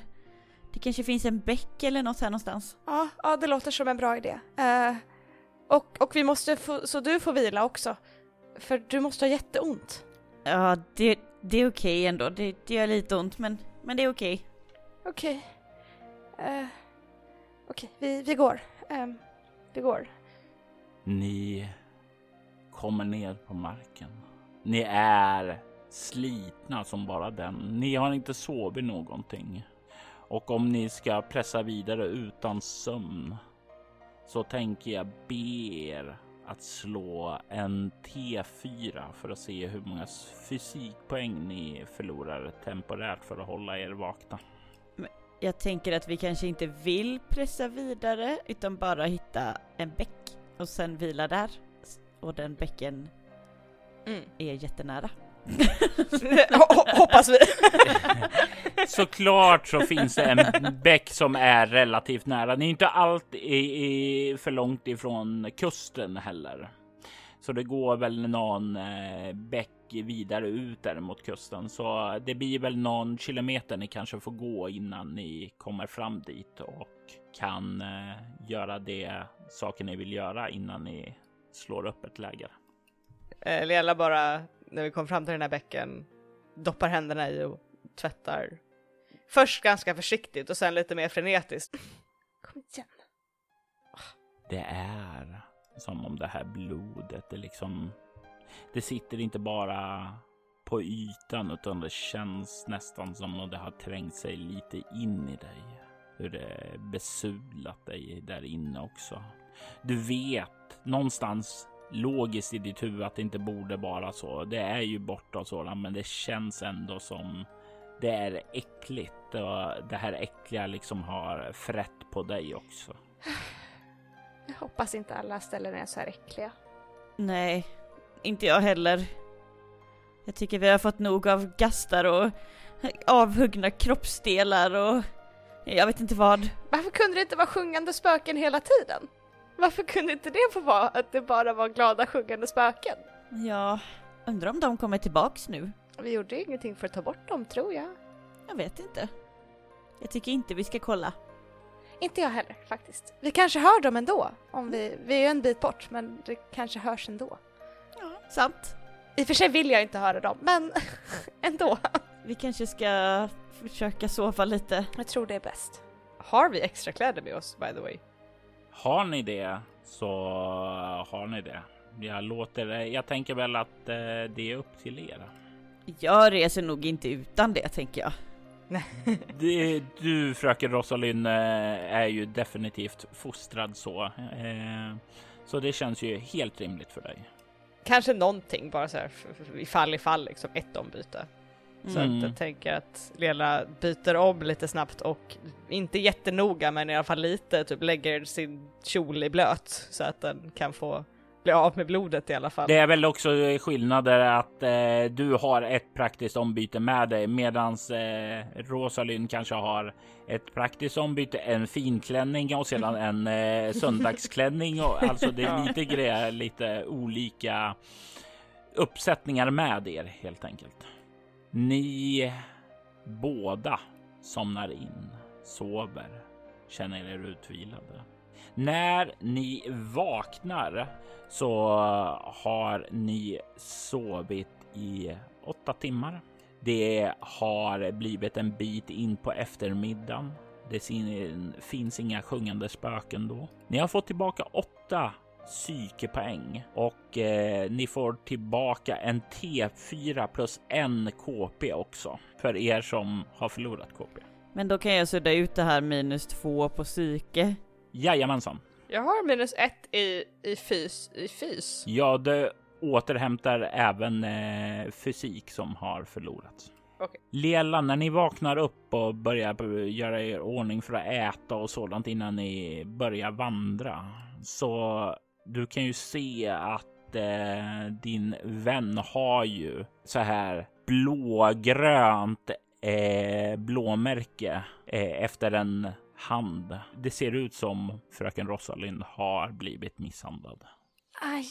det kanske finns en bäck eller något här någonstans. Ja, ja det låter som en bra idé. Eh, och, och vi måste få, så du får vila också. För du måste ha jätteont. Ja, det, det är okej ändå. Det, det gör lite ont men, men det är okej. Okej. Uh, Okej, vi, vi går. Ehm, vi går. Ni kommer ner på marken. Ni är slitna som bara den. Ni har inte sovit någonting. Och om ni ska pressa vidare utan sömn så tänker jag be er att slå en T4 för att se hur många fysikpoäng ni förlorar temporärt för att hålla er vakna. Jag tänker att vi kanske inte vill pressa vidare utan bara hitta en bäck och sen vila där. Och den bäcken Mm. är jättenära. [LAUGHS] Ho- hoppas vi. [LAUGHS] Såklart så finns det en bäck som är relativt nära. Ni är inte allt i, i, för långt ifrån kusten heller. Så det går väl någon eh, bäck vidare ut där mot kusten. Så det blir väl någon kilometer ni kanske får gå innan ni kommer fram dit och kan eh, göra det saker ni vill göra innan ni slår upp ett läger. Eh, Lela bara, när vi kom fram till den här bäcken, doppar händerna i och tvättar. Först ganska försiktigt och sen lite mer frenetiskt. [LAUGHS] Kom igen. Det är som om det här blodet, det liksom, det sitter inte bara på ytan utan det känns nästan som om det har trängt sig lite in i dig. Hur det besudlat dig där inne också. Du vet någonstans logiskt i ditt huvud att det inte borde vara så. Det är ju borta och sådant, men det känns ändå som det är äckligt och det här äckliga liksom har frätt på dig också. [SIGHS] Jag hoppas inte alla ställen är så här äckliga. Nej, inte jag heller. Jag tycker vi har fått nog av gastar och avhuggna kroppsdelar och jag vet inte vad. Varför kunde det inte vara sjungande spöken hela tiden? Varför kunde inte det få vara att det bara var glada sjungande spöken? Ja, undrar om de kommer tillbaks nu? Vi gjorde ingenting för att ta bort dem, tror jag. Jag vet inte. Jag tycker inte vi ska kolla. Inte jag heller, faktiskt. Vi kanske hör dem ändå. Om vi, vi är ju en bit bort, men det kanske hörs ändå. Sant. I och för sig vill jag inte höra dem, men [LAUGHS] ändå. Vi kanske ska försöka sova lite. Jag tror det är bäst. Har vi extra kläder med oss by the way? Har ni det så har ni det. Jag låter Jag tänker väl att eh, det är upp till er. Jag reser nog inte utan det tänker jag. [LAUGHS] Det, du fröken Rosalind eh, är ju definitivt fostrad så. Eh, så det känns ju helt rimligt för dig. Kanske någonting bara så här ifall ifall liksom ett ombyte. Så Mm. att jag tänker att Lela byter om lite snabbt och inte jättenoga men i alla fall lite typ lägger sin kjol i blöt så att den kan få bli av med blodet i alla fall. Det är väl också skillnader att eh, du har ett praktiskt ombyte med dig medans eh, Rosalind kanske har ett praktiskt ombyte, en finklänning och sedan [LAUGHS] en eh, söndagsklänning. Och, alltså det är [LAUGHS] lite grejer, lite olika uppsättningar med er helt enkelt. Ni båda somnar in, sover, känner er utvilade. När ni vaknar så har ni sovit i åtta timmar. Det har blivit en bit in på eftermiddagen. Det finns inga sjungande spöken då. Ni har fått tillbaka åtta psykepoäng och eh, ni får tillbaka en T4 plus en KP också för er som har förlorat KP. Men då kan jag sudda ut det här minus två på psyke. Jajamensan. Jag har minus ett i, i fys. I fys. Ja, det återhämtar även eh, fysik som har förlorats. Okej. Lela, när ni vaknar upp och börjar göra er ordning för att äta och sådant innan ni börjar vandra så du kan ju se att eh, din vän har ju så här blågrönt eh, blåmärke eh, efter en hand. Det ser ut som fröken Rosalind har blivit misshandlad. Aj.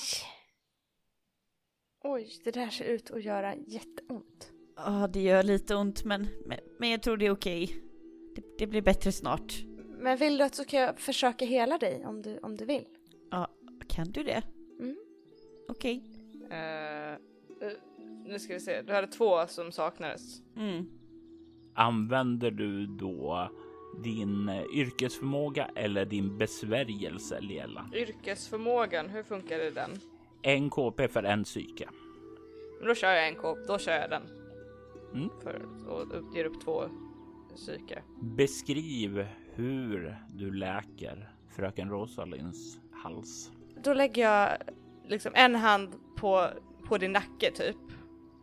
Oj, det där ser ut att göra jätteont. Ja, det gör lite ont men, men, men jag tror det är okej. Det, det blir bättre snart. Men vill du att så kan jag försöka hela dig om du, om du vill? Kan du det? Mm. Okej. Eh, eh, nu ska vi se, du hade två som saknades. Mm. Använder du då din eh, yrkesförmåga eller din besvärjelse, Lela? Yrkesförmågan, hur funkar det den? En KP för en psyke. Men då kör jag en kop, då kör jag den. Mm. För, och ger upp två psyke. Beskriv hur du läker fröken Rosalinds hals. Då lägger jag Liksom en hand på, på din nacke typ.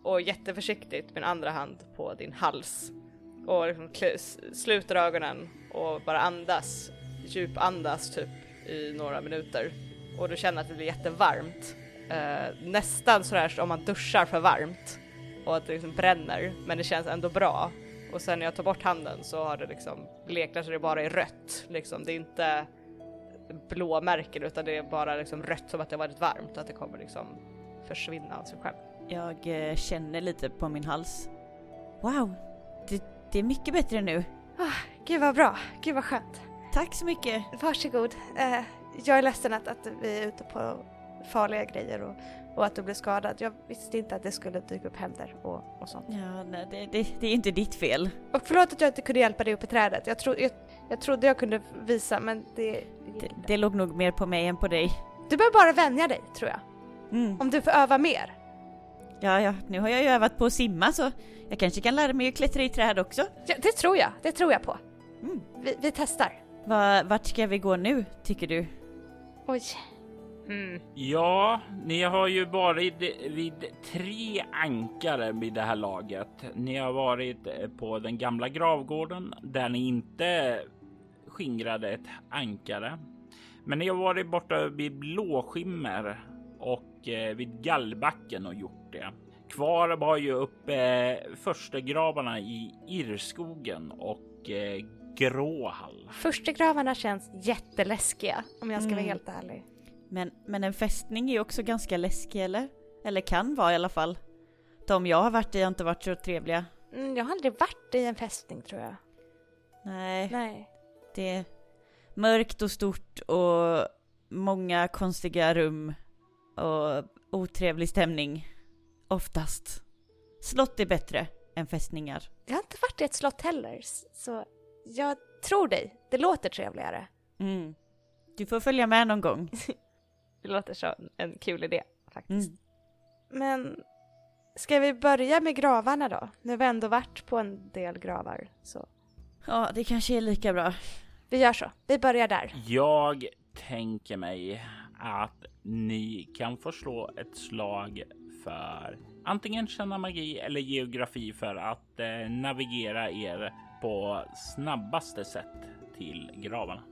Och jätteförsiktigt min andra hand på din hals. Och liksom sluter ögonen och bara andas. Djupandas typ i några minuter. Och du känner att det blir jättevarmt. Eh, nästan sådär som om man duschar för varmt. Och att det liksom bränner. Men det känns ändå bra. Och sen när jag tar bort handen så har det liksom bleknat så det bara är rött. Liksom. Det är inte blåmärken utan det är bara liksom rött som att det har varit varmt. och Att det kommer liksom försvinna av sig själv. Jag eh, känner lite på min hals. Wow, det, det är mycket bättre nu. Gud vad bra, gud vad skönt. Tack så mycket. Varsågod. Eh, jag är ledsen att, att vi är ute på farliga grejer och, och att du blev skadad. Jag visste inte att det skulle dyka upp händer och, och sånt. Ja, nej, det, det, det är inte ditt fel. Och förlåt att jag inte kunde hjälpa dig upp i trädet. Jag, tro, jag, jag trodde jag kunde visa men det, det Det, det låg nog mer på mig än på dig. Du behöver bara vänja dig tror jag. Mm. Om du får öva mer. Ja, ja, nu har jag ju övat på att simma så jag kanske kan lära mig att klättra i träd också. Ja, det tror jag, det tror jag på. Mm. Vi, vi testar. Va, vart ska vi gå nu, tycker du? Oj. Hmm. Ja, ni har ju varit vid tre ankare vid det här laget. Ni har varit på den gamla gravgården där ni inte skingrade ett ankare. Men ni har varit borta vid Blåskimmer och vid Gallbacken och gjort det. Kvar var ju uppe eh, förstegravarna i Irrskogen och eh, Gråhall. Förstegravarna känns jätteläskiga om jag ska vara Mm. helt ärlig. Men, men en fästning är ju också ganska läskig eller? Eller kan vara i alla fall. De jag har varit i har inte varit så trevliga. Mm, jag har aldrig varit i en fästning tror jag. Nej, Nej. det är mörkt och stort och många konstiga rum och otrevlig stämning. Oftast. Slott är bättre än fästningar. Jag har inte varit i ett slott heller, så jag tror dig. Det låter trevligare. Mm. Du får följa med någon gång. [LAUGHS] Det låter som en kul idé faktiskt. Mm. Men ska vi börja med gravarna då? Nu har vi ändå varit på en del gravar. Så Ja, det kanske är lika bra. vi gör så. Vi börjar där. Jag tänker mig att ni kan få slå ett slag för antingen känna magi eller geografi för att eh, navigera er på snabbaste sätt till gravarna.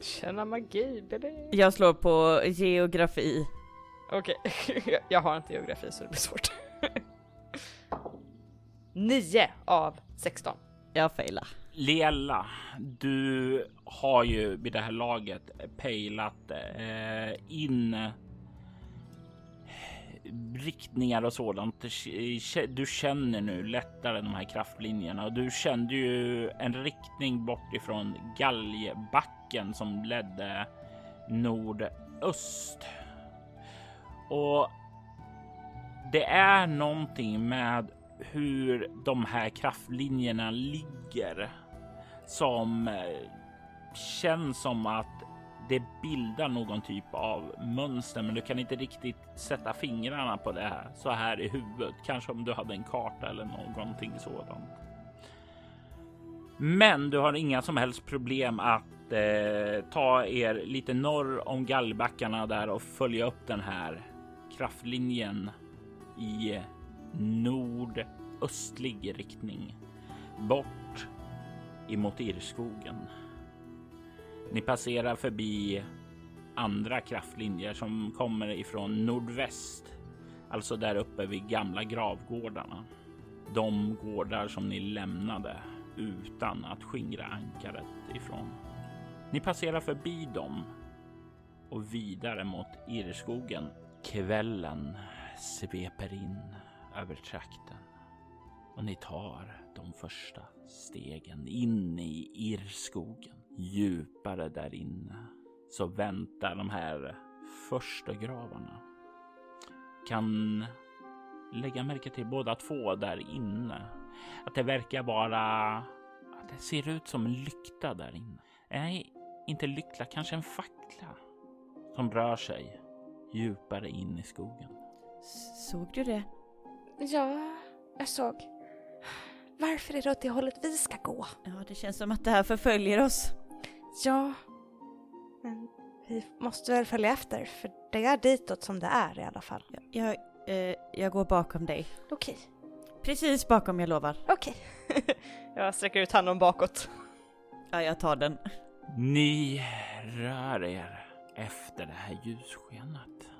Känna magi, baby. Jag slår på geografi. Okej, [LAUGHS] jag har inte geografi så det blir svårt. [LAUGHS] 9 av 16. Jag failar. Leella, du har ju vid det här laget pejlat eh, in eh, riktningar och sådant. Du känner nu lättare de här kraftlinjerna och du kände ju en riktning bort ifrån galgbacken som ledde nordöst. Och det är någonting med hur de här kraftlinjerna ligger som eh, känns som att det bildar någon typ av mönster, men du kan inte riktigt sätta fingrarna på det här så här i huvudet. Kanske om du hade en karta eller någonting sådant. Men du har inga som helst problem att eh, ta er lite norr om gallbackarna där och följa upp den här kraftlinjen i nordöstlig riktning bort emot Irrskogen. Ni passerar förbi andra kraftlinjer som kommer ifrån nordväst, alltså där uppe vid gamla gravgårdarna. De gårdar som ni lämnade utan att skingra ankaret ifrån. Ni passerar förbi dem och vidare mot Irrskogen. Kvällen sveper in över trakten och ni tar de första stegen in i Irrskogen. Djupare där inne så väntar de här första gravarna. Kan lägga märke till båda två där inne. Att det verkar vara... Att det ser ut som en lykta där inne. Nej, inte lykta, kanske en fackla. Som rör sig djupare in i skogen. Såg du det? Ja, jag såg. Varför är det åt det hållet vi ska gå? Ja, det känns som att det här förföljer oss. Ja, men vi måste väl följa efter för det är ditåt som det är i alla fall. Jag, eh, jag går bakom dig. Okej, Precis bakom, jag lovar. okej. [LAUGHS] Jag sträcker ut handen bakåt. Ja, jag tar den. Ni rör er efter det här ljusskenet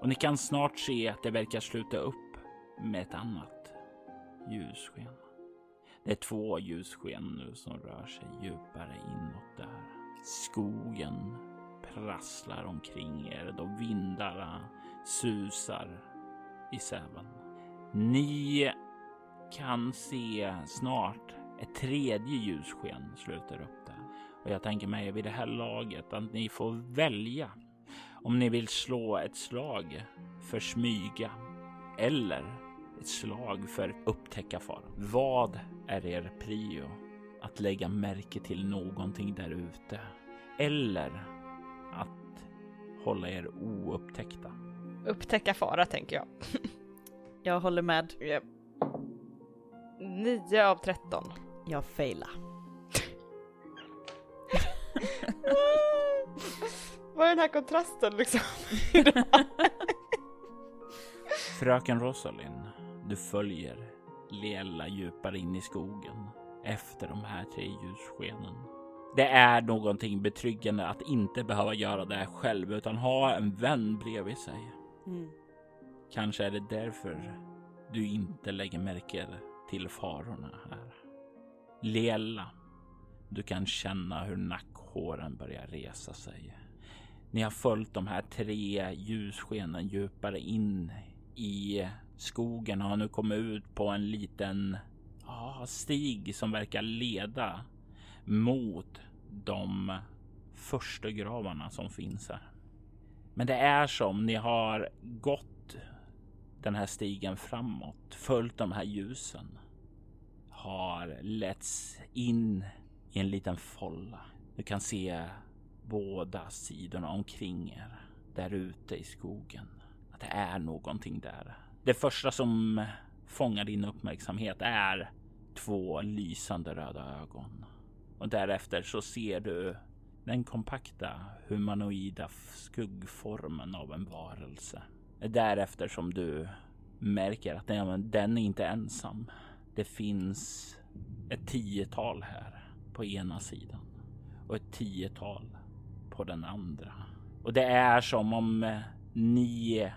och ni kan snart se att det verkar sluta upp med ett annat ljussken. Det är två ljussken nu som rör sig djupare inåt där. Skogen prasslar omkring er då vindarna susar i säven. Ni kan se snart ett tredje ljussken sluter upp där. Och jag tänker mig vid det här laget att ni får välja om ni vill slå ett slag för smyga eller ett slag för upptäcka fara. Vad är er prio? Att lägga märke till någonting där ute eller att hålla er oupptäckta? Upptäcka fara tänker jag. [LAUGHS] Jag håller med. Yep. 9 av 13. Jag failar. [LAUGHS] vad är den här kontrasten liksom? [LAUGHS] Fröken Rosalind, du följer Lela djupare in i skogen efter de här tre ljusskenen. Det är någonting betryggande att inte behöva göra det själv utan ha en vän bredvid sig. Mm. Kanske är det därför du inte lägger märke till farorna här. Lela, du kan känna hur nackhåren börjar resa sig. Ni har följt de här tre ljusskenen djupare in i skogen och har nu kommit ut på en liten ah, stig som verkar leda mot de första gravarna som finns här. Men det är som ni har gått den här stigen framåt, följt de här ljusen, har letts in i en liten folla. Du kan se båda sidorna omkring er där ute i skogen. Att det är någonting där. Det första som fångar din uppmärksamhet är två lysande röda ögon och därefter så ser du den kompakta humanoida skuggformen av en varelse. Därefter som du märker att den är inte ensam. Det finns ett tiotal här på ena sidan och ett tiotal på den andra. Och det är som om ni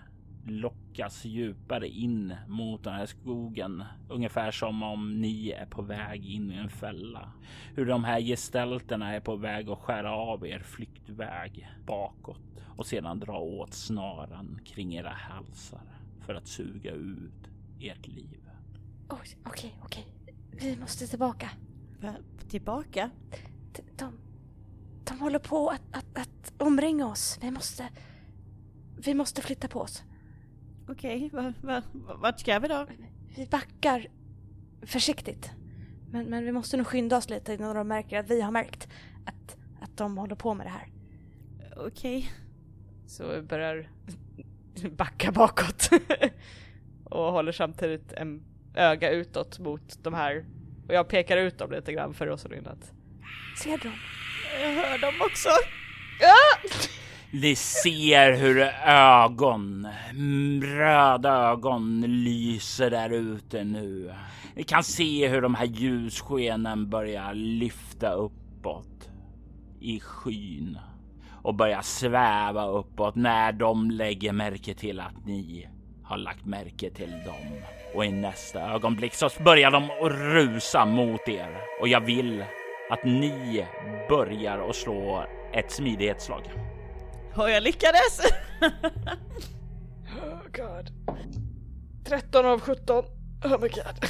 lockas djupare in mot den här skogen. Ungefär som om ni är på väg in i en fälla. Hur de här gestalterna är på väg att skära av er flyktväg bakåt och sedan dra åt snaran kring era halsar för att suga ut ert liv. Okej, okej, okej. Vi måste tillbaka. Va? Tillbaka? De, de, de håller på att, att, att omringa oss. Vi måste... Vi måste flytta på oss. Okej, va, va, vart ska vi då? Vi backar försiktigt. Men, men vi måste nog skynda oss lite innan de märker att vi har märkt att, att de håller på med det här. Okej. Så vi börjar [LAUGHS] backa bakåt. [LAUGHS] och håller samtidigt en öga utåt mot de här. Och jag pekar ut dem lite grann för Rosalind att Ser du dem? Jag hör dem också. Ni ser hur ögon, röda ögon lyser där ute nu. Ni kan se hur de här ljusskenen börjar lyfta uppåt i skyn och börjar sväva uppåt när de lägger märke till att ni har lagt märke till dem. Och i nästa ögonblick så börjar de att rusa mot er och jag vill att ni börjar att slå ett smidighetsslag. Och jag lyckades! [LAUGHS] Oh god. 13 av 17. Oh my god.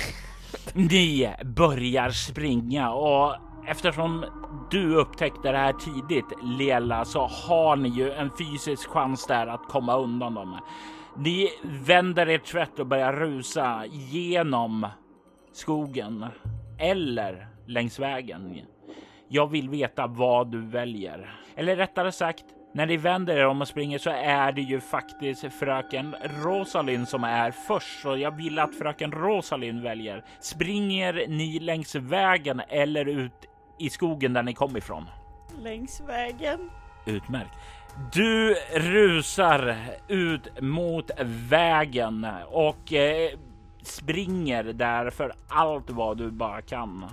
Ni börjar springa och eftersom du upptäckte det här tidigt Lela så har ni ju en fysisk chans där att komma undan dem. Ni vänder er tvätt och börjar rusa genom skogen eller längs vägen. Jag vill veta vad du väljer. Eller rättare sagt, när ni vänder er om och springer så är det ju faktiskt fröken Rosalind som är först. Så jag vill att fröken Rosalind väljer. Springer ni längs vägen eller ut i skogen där ni kom ifrån? Längs vägen. Utmärkt. Du rusar ut mot vägen och eh, springer där för allt vad du bara kan.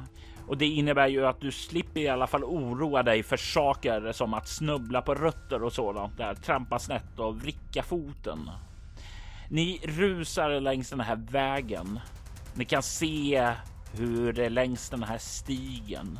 Och det innebär ju att du slipper i alla fall oroa dig för saker som att snubbla på rötter och sådant där, trampa snett och vricka foten. Ni rusar längs den här vägen. Ni kan se hur det längs den här stigen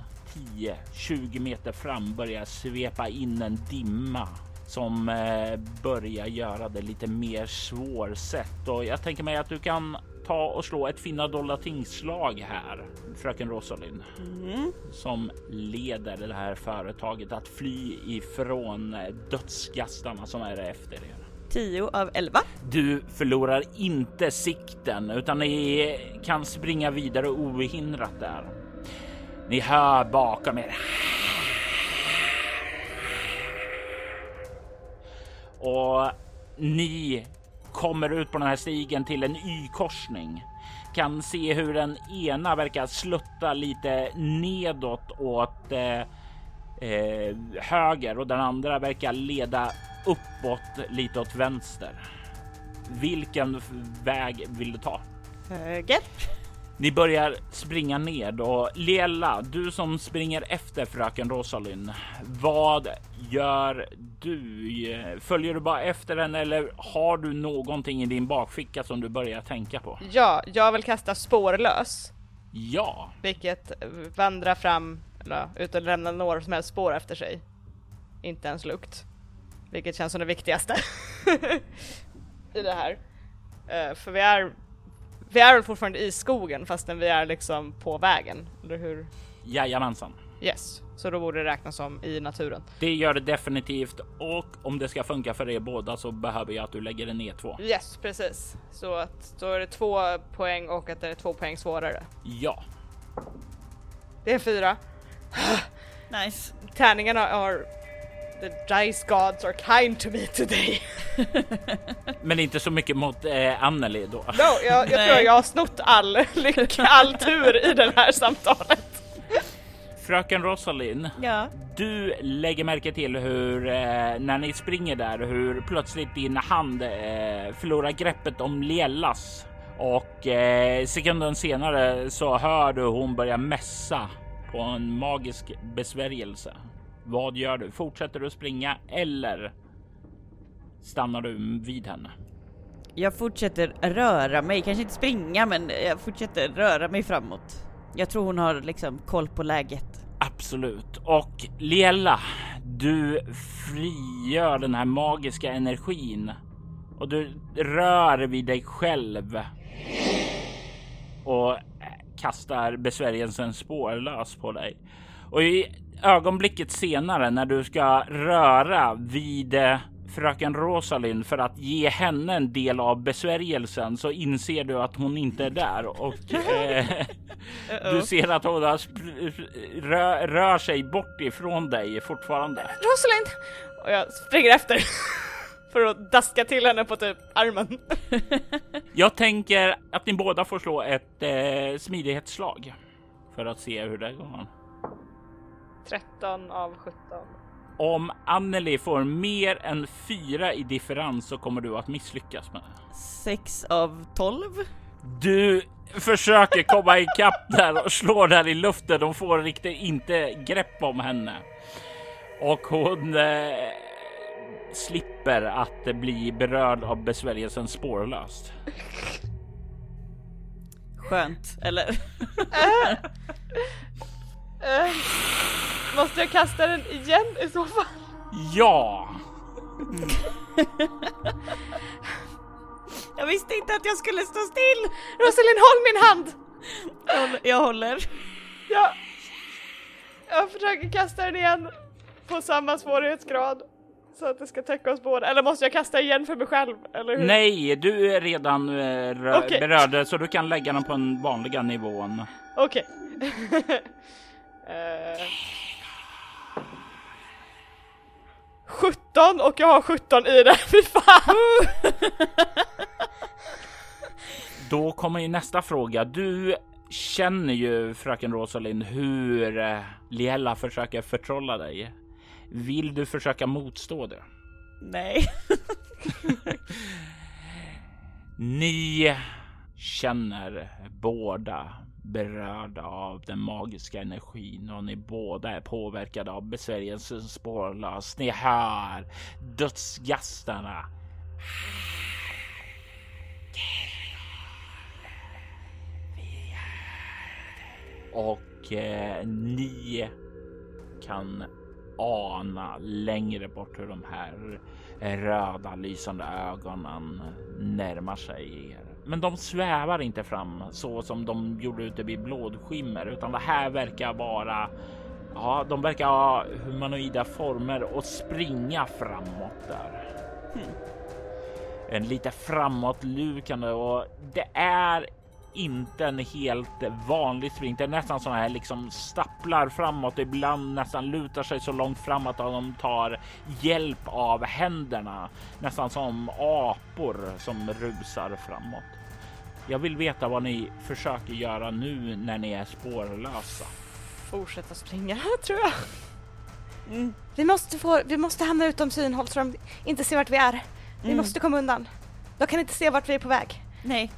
10-20 meter fram börjar svepa in en dimma som eh, börjar göra det lite mer svårsett och jag tänker mig att du kan ta och slå ett finna dollar tingslag här, fröken Rosalind, Mm. som leder det här företaget att fly ifrån dödsgastarna som är efter er. 10 av 11. Du förlorar inte sikten utan ni kan springa vidare ohindrat där. Ni hör bakom er. Och ni kommer ut på den här stigen till en Y-korsning. Kan se hur den ena verkar slutta lite nedåt åt eh, eh, höger och den andra verkar leda uppåt lite åt vänster. Vilken väg vill du ta? Höger. Ni börjar springa ned och Lela, du som springer efter fröken Rosalind. Vad gör du? Följer du bara efter den eller har du någonting i din bakficka som du börjar tänka på? Ja, jag vill kasta spårlös. Ja, Vilket vandrar fram, eller utan att lämna några som helst spår efter sig. Inte ens lukt. Vilket känns som det viktigaste. [LAUGHS] I det här. Eh, för vi är, vi är väl fortfarande i skogen fastän vi är liksom på vägen, eller hur? jajamensan. Yes, så då borde det räknas som i naturen. Det gör det definitivt och om det ska funka för er båda så behöver jag att du lägger en E2. Yes, precis. Så att då är det två poäng och att det är två poäng svårare. Ja, Det är fyra. Nice. Tärningarna har... The dice gods are kind to me today. [LAUGHS] men inte så mycket mot eh, Anneli då. No, jag, jag tror jag har snott all [LAUGHS] lycka, all tur i det här samtalet. Fröken Rosalind, Ja. du lägger märke till hur eh, när ni springer där hur plötsligt din hand eh, förlorar greppet om Liellas och eh, sekunden senare så hör du hon börja mässa på en magisk besvärjelse. Vad gör du? Fortsätter du springa eller stannar du vid henne? Jag fortsätter röra mig, kanske inte springa men jag fortsätter röra mig framåt. Jag tror hon har liksom koll på läget. Absolut. Och Liella, du frigör den här magiska energin och du rör vid dig själv och kastar besvärjelsen spårlös på dig. Och i ögonblicket senare när du ska röra vid eh, fröken Rosalind för att ge henne en del av besvärjelsen så inser du att hon inte är där och [LAUGHS] eh, du ser att hon har sp- rö- rör sig bort ifrån dig fortfarande. Rosalind! Och jag springer efter. [LAUGHS] För att daska till henne på typ armen. [LAUGHS] Jag tänker att ni båda får slå ett eh, smidighetsslag för att se hur det går. 13 av 17. Om Anneli får mer än fyra i differens så kommer du att misslyckas med det. Sex av tolv. Du försöker komma ikapp där och slår där i luften. De får riktigt inte grepp om henne. Och hon eh, slipper att bli berörd av besvärjelsen spårlöst. Skönt, eller? [LAUGHS] Eh, måste jag kasta den igen i så fall? Ja, Jag visste inte att jag skulle stå still! Rosalind, håll min hand! Jag håller-. Ja. Jag försöker kasta den igen på samma svårighetsgrad. Så att det ska täcka oss båda. Eller måste jag kasta igen för mig själv? Eller hur? nej, du är redan eh, rö- Okej. berörd så du kan lägga den på den vanliga nivån. Okej. [LAUGHS] Eh. 17 och jag har 17 i det, [LAUGHS] fy fan! Då kommer ju nästa fråga. Du känner ju fröken Rosalind hur eh, Liella försöker förtrolla dig. Vill du försöka motstå det? Nej. [LAUGHS] Ni känner båda berörda av den magiska energin och ni båda är påverkade av besvärjelsens spårlös. Ni hör dödsgastarna. Och eh, ni kan ana längre bort hur de här röda lysande ögonen närmar sig er. Men de svävar inte fram så som de gjorde ute vid blådskimmer, utan det här verkar vara Ja, de verkar ha humanoida former och springa framåt där. En lite framåtlukande och det är inte en helt vanlig sprint. Det är nästan så här liksom stapplar framåt, ibland nästan lutar sig så långt framåt att de tar hjälp av händerna. Nästan som apor som rusar framåt. Jag vill veta vad ni försöker göra nu när ni är spårlösa. Fortsätta springa [LAUGHS] tror jag. Mm. Vi måste, få, vi måste hamna utom synhåll så de inte ser vart vi är. Vi Mm. måste komma undan. De kan inte se vart vi är på väg. Nej,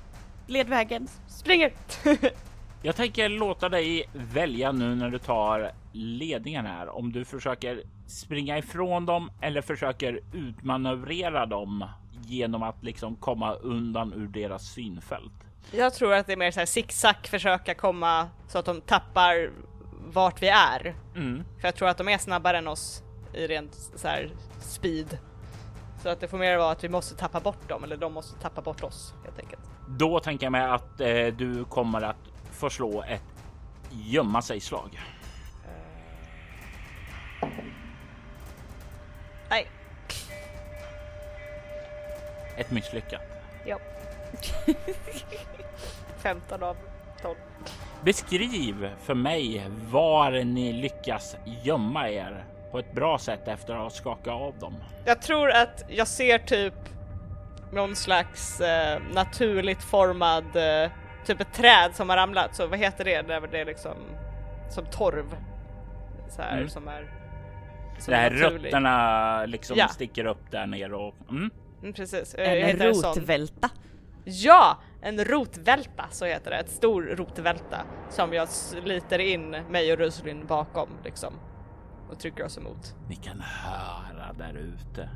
led vägen. Springer! [LAUGHS] Jag tänker låta dig välja nu när du tar ledningen här. Om du försöker springa ifrån dem eller försöker utmanövrera dem genom att liksom komma undan ur deras synfält. Jag tror att det är mer så här zigzag försöka komma så att de tappar vart vi är. Mm. För jag tror att de är snabbare än oss i rent så här speed. Så att det får mer vara att vi måste tappa bort dem eller de måste tappa bort oss helt enkelt. Då tänker jag mig att eh, du kommer att få slå ett gömma sig slag. Nej, Ett misslyckat. ja. [LAUGHS] 15 av 12. Beskriv för mig var ni lyckas gömma er på ett bra sätt efter att ha skakat av dem. Jag tror att jag ser typ någon slags eh, naturligt formad, eh, typ ett träd som har ramlat, så vad heter det när det är liksom som torv? Så här Mm. som är... Som Det här naturlig. rötterna liksom Ja. sticker upp där nere och mm. Mm, precis. Eh, En rotvälta. Ja! En rotvälta, så heter det. Ett stor rotvälta som jag sliter in mig och Ruslin bakom liksom. Och trycker oss emot. Ni kan höra där ute.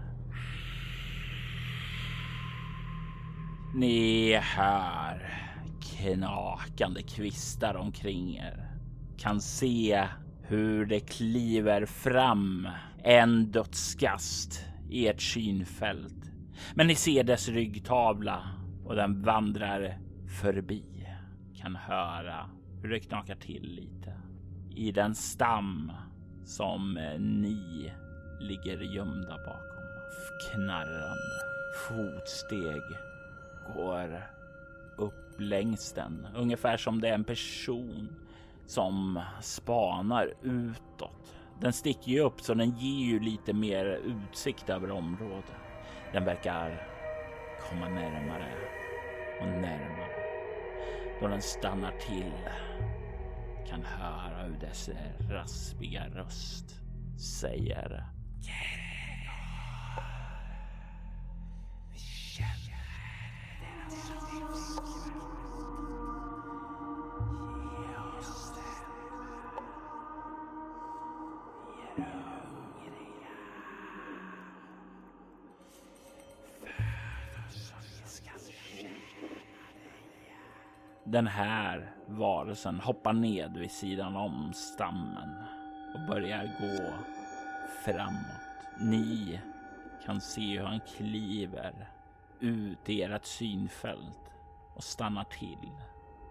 Ni hör knakande kvistar omkring er. Kan se hur det kliver fram en dödsgast i ert synfält. Men ni ser dess ryggtavla och den vandrar förbi. Kan höra hur det knakar till lite i den stam som eh, ni ligger gömda bakom. Knarrande fotsteg går upp längs den, ungefär som det är en person som spanar utåt. Den sticker ju upp så den ger ju lite mer utsikt över området. Den verkar komma närmare och närmare. Då den stannar till kan höra hur dess raspiga röst säger Den här varelsen hoppar ned vid sidan om stammen och börjar gå framåt. Ni kan se hur han kliver ut i ert synfält och stannar till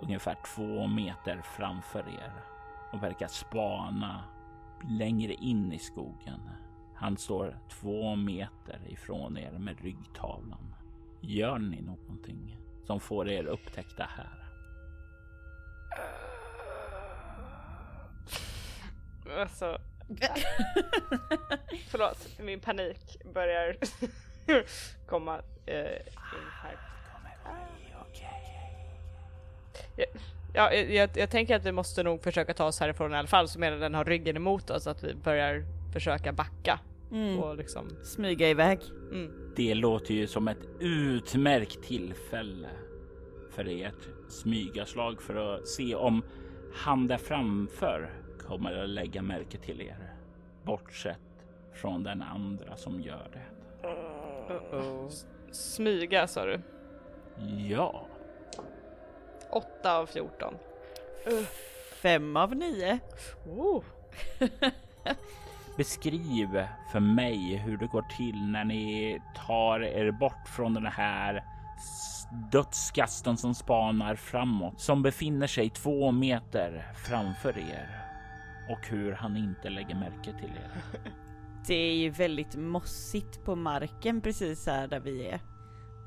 ungefär två meter framför er och verkar spana längre in i skogen. Han står två meter ifrån er med ryggtavlan. Gör ni någonting som får er upptäckta här? Alltså... [LAUGHS] Förlåt, min panik börjar [LAUGHS] komma eh, in här. Ja, jag, jag, jag tänker att vi måste nog försöka ta oss härifrån i alla fall så medan den har ryggen emot oss att vi börjar försöka backa Mm. och liksom... Smyga iväg. Mm. Det låter ju som ett utmärkt tillfälle för ert smygaslag för att se om han där framför kommer att lägga märke till er. Bortsett från den andra som gör det. S- Smyga sa du? Ja, 8 av 14. Fem av nio. Oh. [LAUGHS] beskriv för mig hur det går till när ni tar er bort från den här dödskasten som spanar framåt, som befinner sig två meter framför er och hur han inte lägger märke till er. [LAUGHS] Det är ju väldigt mossigt på marken precis här där vi är.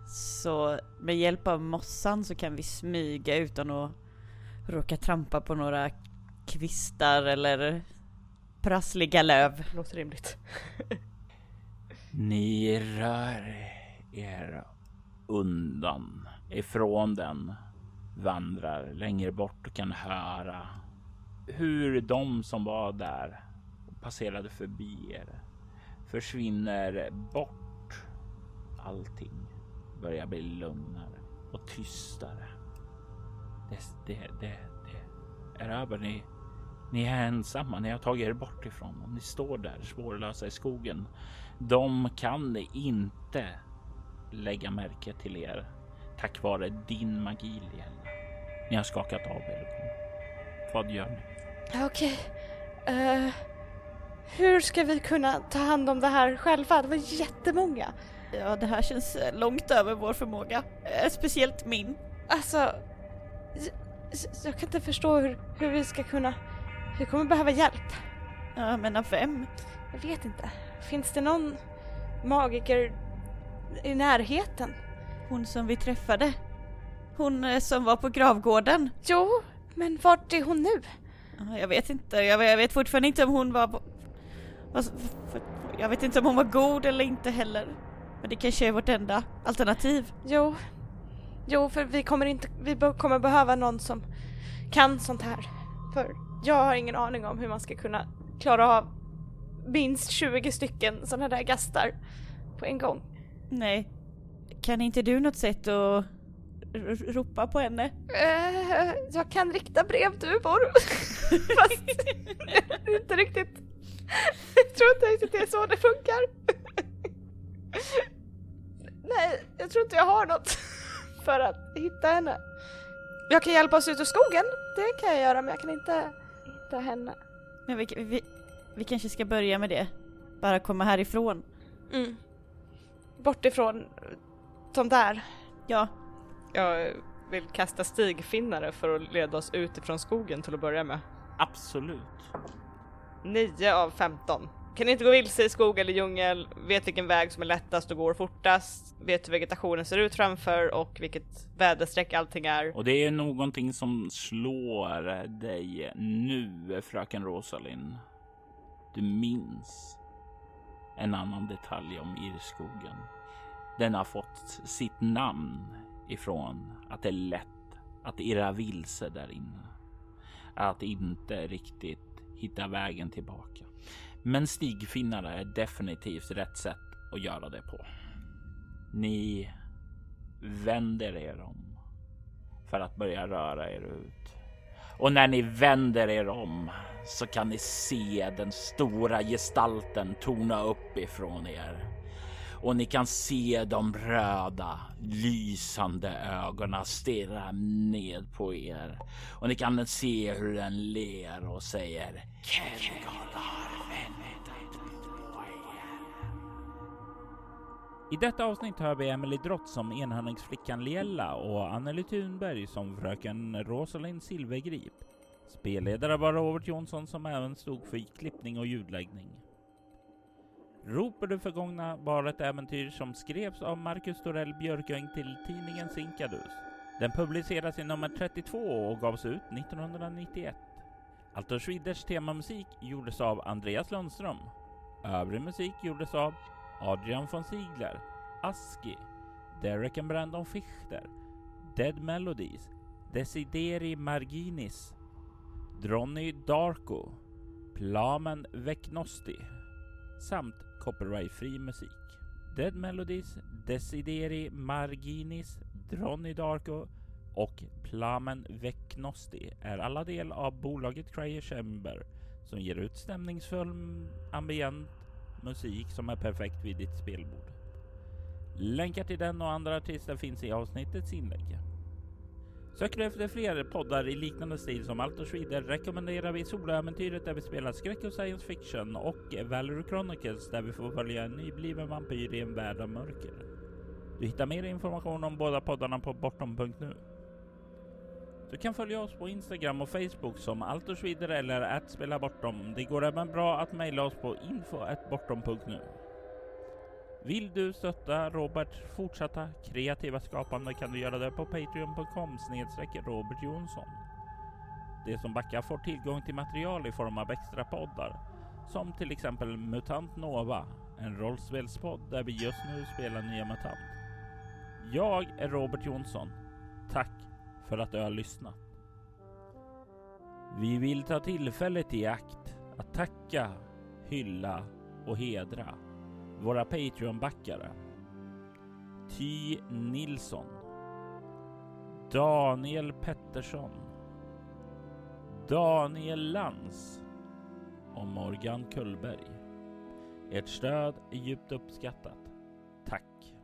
Så med hjälp av mossan så kan vi smyga utan att råka trampa på några kvistar eller prassliga löv. Låter rimligt. Ni rör er undan ifrån den, vandrar längre bort och kan höra hur de som var där och passerade förbi er försvinner bort. Allting börjar bli lugnare och tystare. Det, det, det, det är över. Ni, ni är ensamma. Ni har tagit er bort ifrån och ni står där spårlösa i skogen. De kan inte lägga märke till er tack vare din magi, Liella. Ni har skakat av er. Vad gör ni? Okej. Eh, hur ska vi kunna ta hand om det här själva? Det var jättemånga. Ja, det här känns eh, långt över vår förmåga. Eh, Speciellt min. Alltså, jag, jag kan inte förstå hur, hur vi ska kunna... Vi kommer behöva hjälp. Ja, men av vem? Jag vet inte. Finns det någon magiker i närheten? Hon som vi träffade. Hon som var på gravgården. Jo, men vart är hon nu? Ja, Jag vet inte, jag jag vet fortfarande inte om hon var... Alltså, för- Jag vet inte om hon var god eller inte heller. Men det kanske är vårt enda alternativ. Jo, jo, för vi kommer inte, vi kommer behöva någon som kan sånt här. För jag har ingen aning om hur man ska kunna klara av minst 20 stycken sådana där gastar på en gång. Nej. Kan inte du något sätt att ropa på henne? Eh, jag kan rikta brevduvor. [LAUGHS] Fast inte riktigt. Jag tror inte riktigt det är så det funkar. Nej, jag tror inte jag har något för att hitta henne. Jag kan hjälpa oss ut ur skogen, det kan jag göra, men jag kan inte hitta henne. Men vi, vi, vi kanske ska börja med det. Bara komma härifrån. Mm. Bort ifrån de där. Ja, Jag vill kasta stigfinnare för att leda oss ut ifrån skogen till att börja med. Absolut. 9 av 15. Kan inte gå vilse i skog eller djungel, vet vilken väg som är lättast och går fortast, vet hur vegetationen ser ut framför och vilket väderstreck allting är. Och det är någonting som slår dig nu, fröken Rosalind. Du minns en annan detalj om Irskogen. Den har fått sitt namn ifrån att det är lätt att irra vilse där inne. Att inte riktigt hitta vägen tillbaka. Men stigfinnare är definitivt rätt sätt att göra det på. Ni vänder er om för att börja röra er ut. Och när ni vänder er om så kan ni se den stora gestalten torna upp ifrån er. Och ni kan se de röda lysande ögonen stirra ned på er. Och ni kan se hur den ler och säger Kergod har väntat på er. I detta avsnitt hör vi Emily Drott som enhörningsflickan Liella och Anneli Thunberg som fröken Rosalind Silvergrip. Spelledare var Robert Jonsson som även stod för klippning och ljudläggning. Rop ur det förgångna var ett äventyr som skrevs av Marcus Torell Björköng till tidningen Sinkadus. Den publiceras i nummer 32 och gavs ut 1991. Altor Schwiders temamusik gjordes av Andreas Lundström. Övrig musik gjordes av Adrian von Ziegler, Aski, Derek and Brandon Fichter, Dead Melodies, Desideri Marginis, Dronny Darko, Plamen Veknosti samt copyright-fri musik. Dead Melodies, Desideri Marginis, Dronny Darko och Plamen Veknosti är alla del av bolaget Cryer Chamber som ger ut stämningsfull ambient musik som är perfekt vid ditt spelbord. Länkar till den och andra artister finns i avsnittets inlägg. Söker du efter fler poddar i liknande stil som Allt och Schwider rekommenderar vi Soloäventyret där vi spelar skräck och science fiction och Valerie Chronicles där vi får följa en nybliven vampyr i en värld av mörker. Du hittar mer information om båda poddarna på bortom.nu. Du kan följa oss på Instagram och Facebook som Allt och Schwider eller att spela bortom. Det går även bra att mejla oss på info.bortom.nu. Vill du stötta Roberts fortsatta kreativa skapande kan du göra det på patreon.com snedstreck Robert Jonsson. De som backar får tillgång till material i form av extra poddar som till exempel Mutant Nova, en rollspelspodd där vi just nu spelar nya MUTANT. Jag är Robert Jonsson. Tack för att du har lyssnat. Vi vill ta tillfället i akt att tacka hylla och hedra våra Patreon-backare. Ty Nilsson. Daniel Pettersson. Daniel Lans och Morgan Kullberg. Ert stöd är djupt uppskattat. Tack!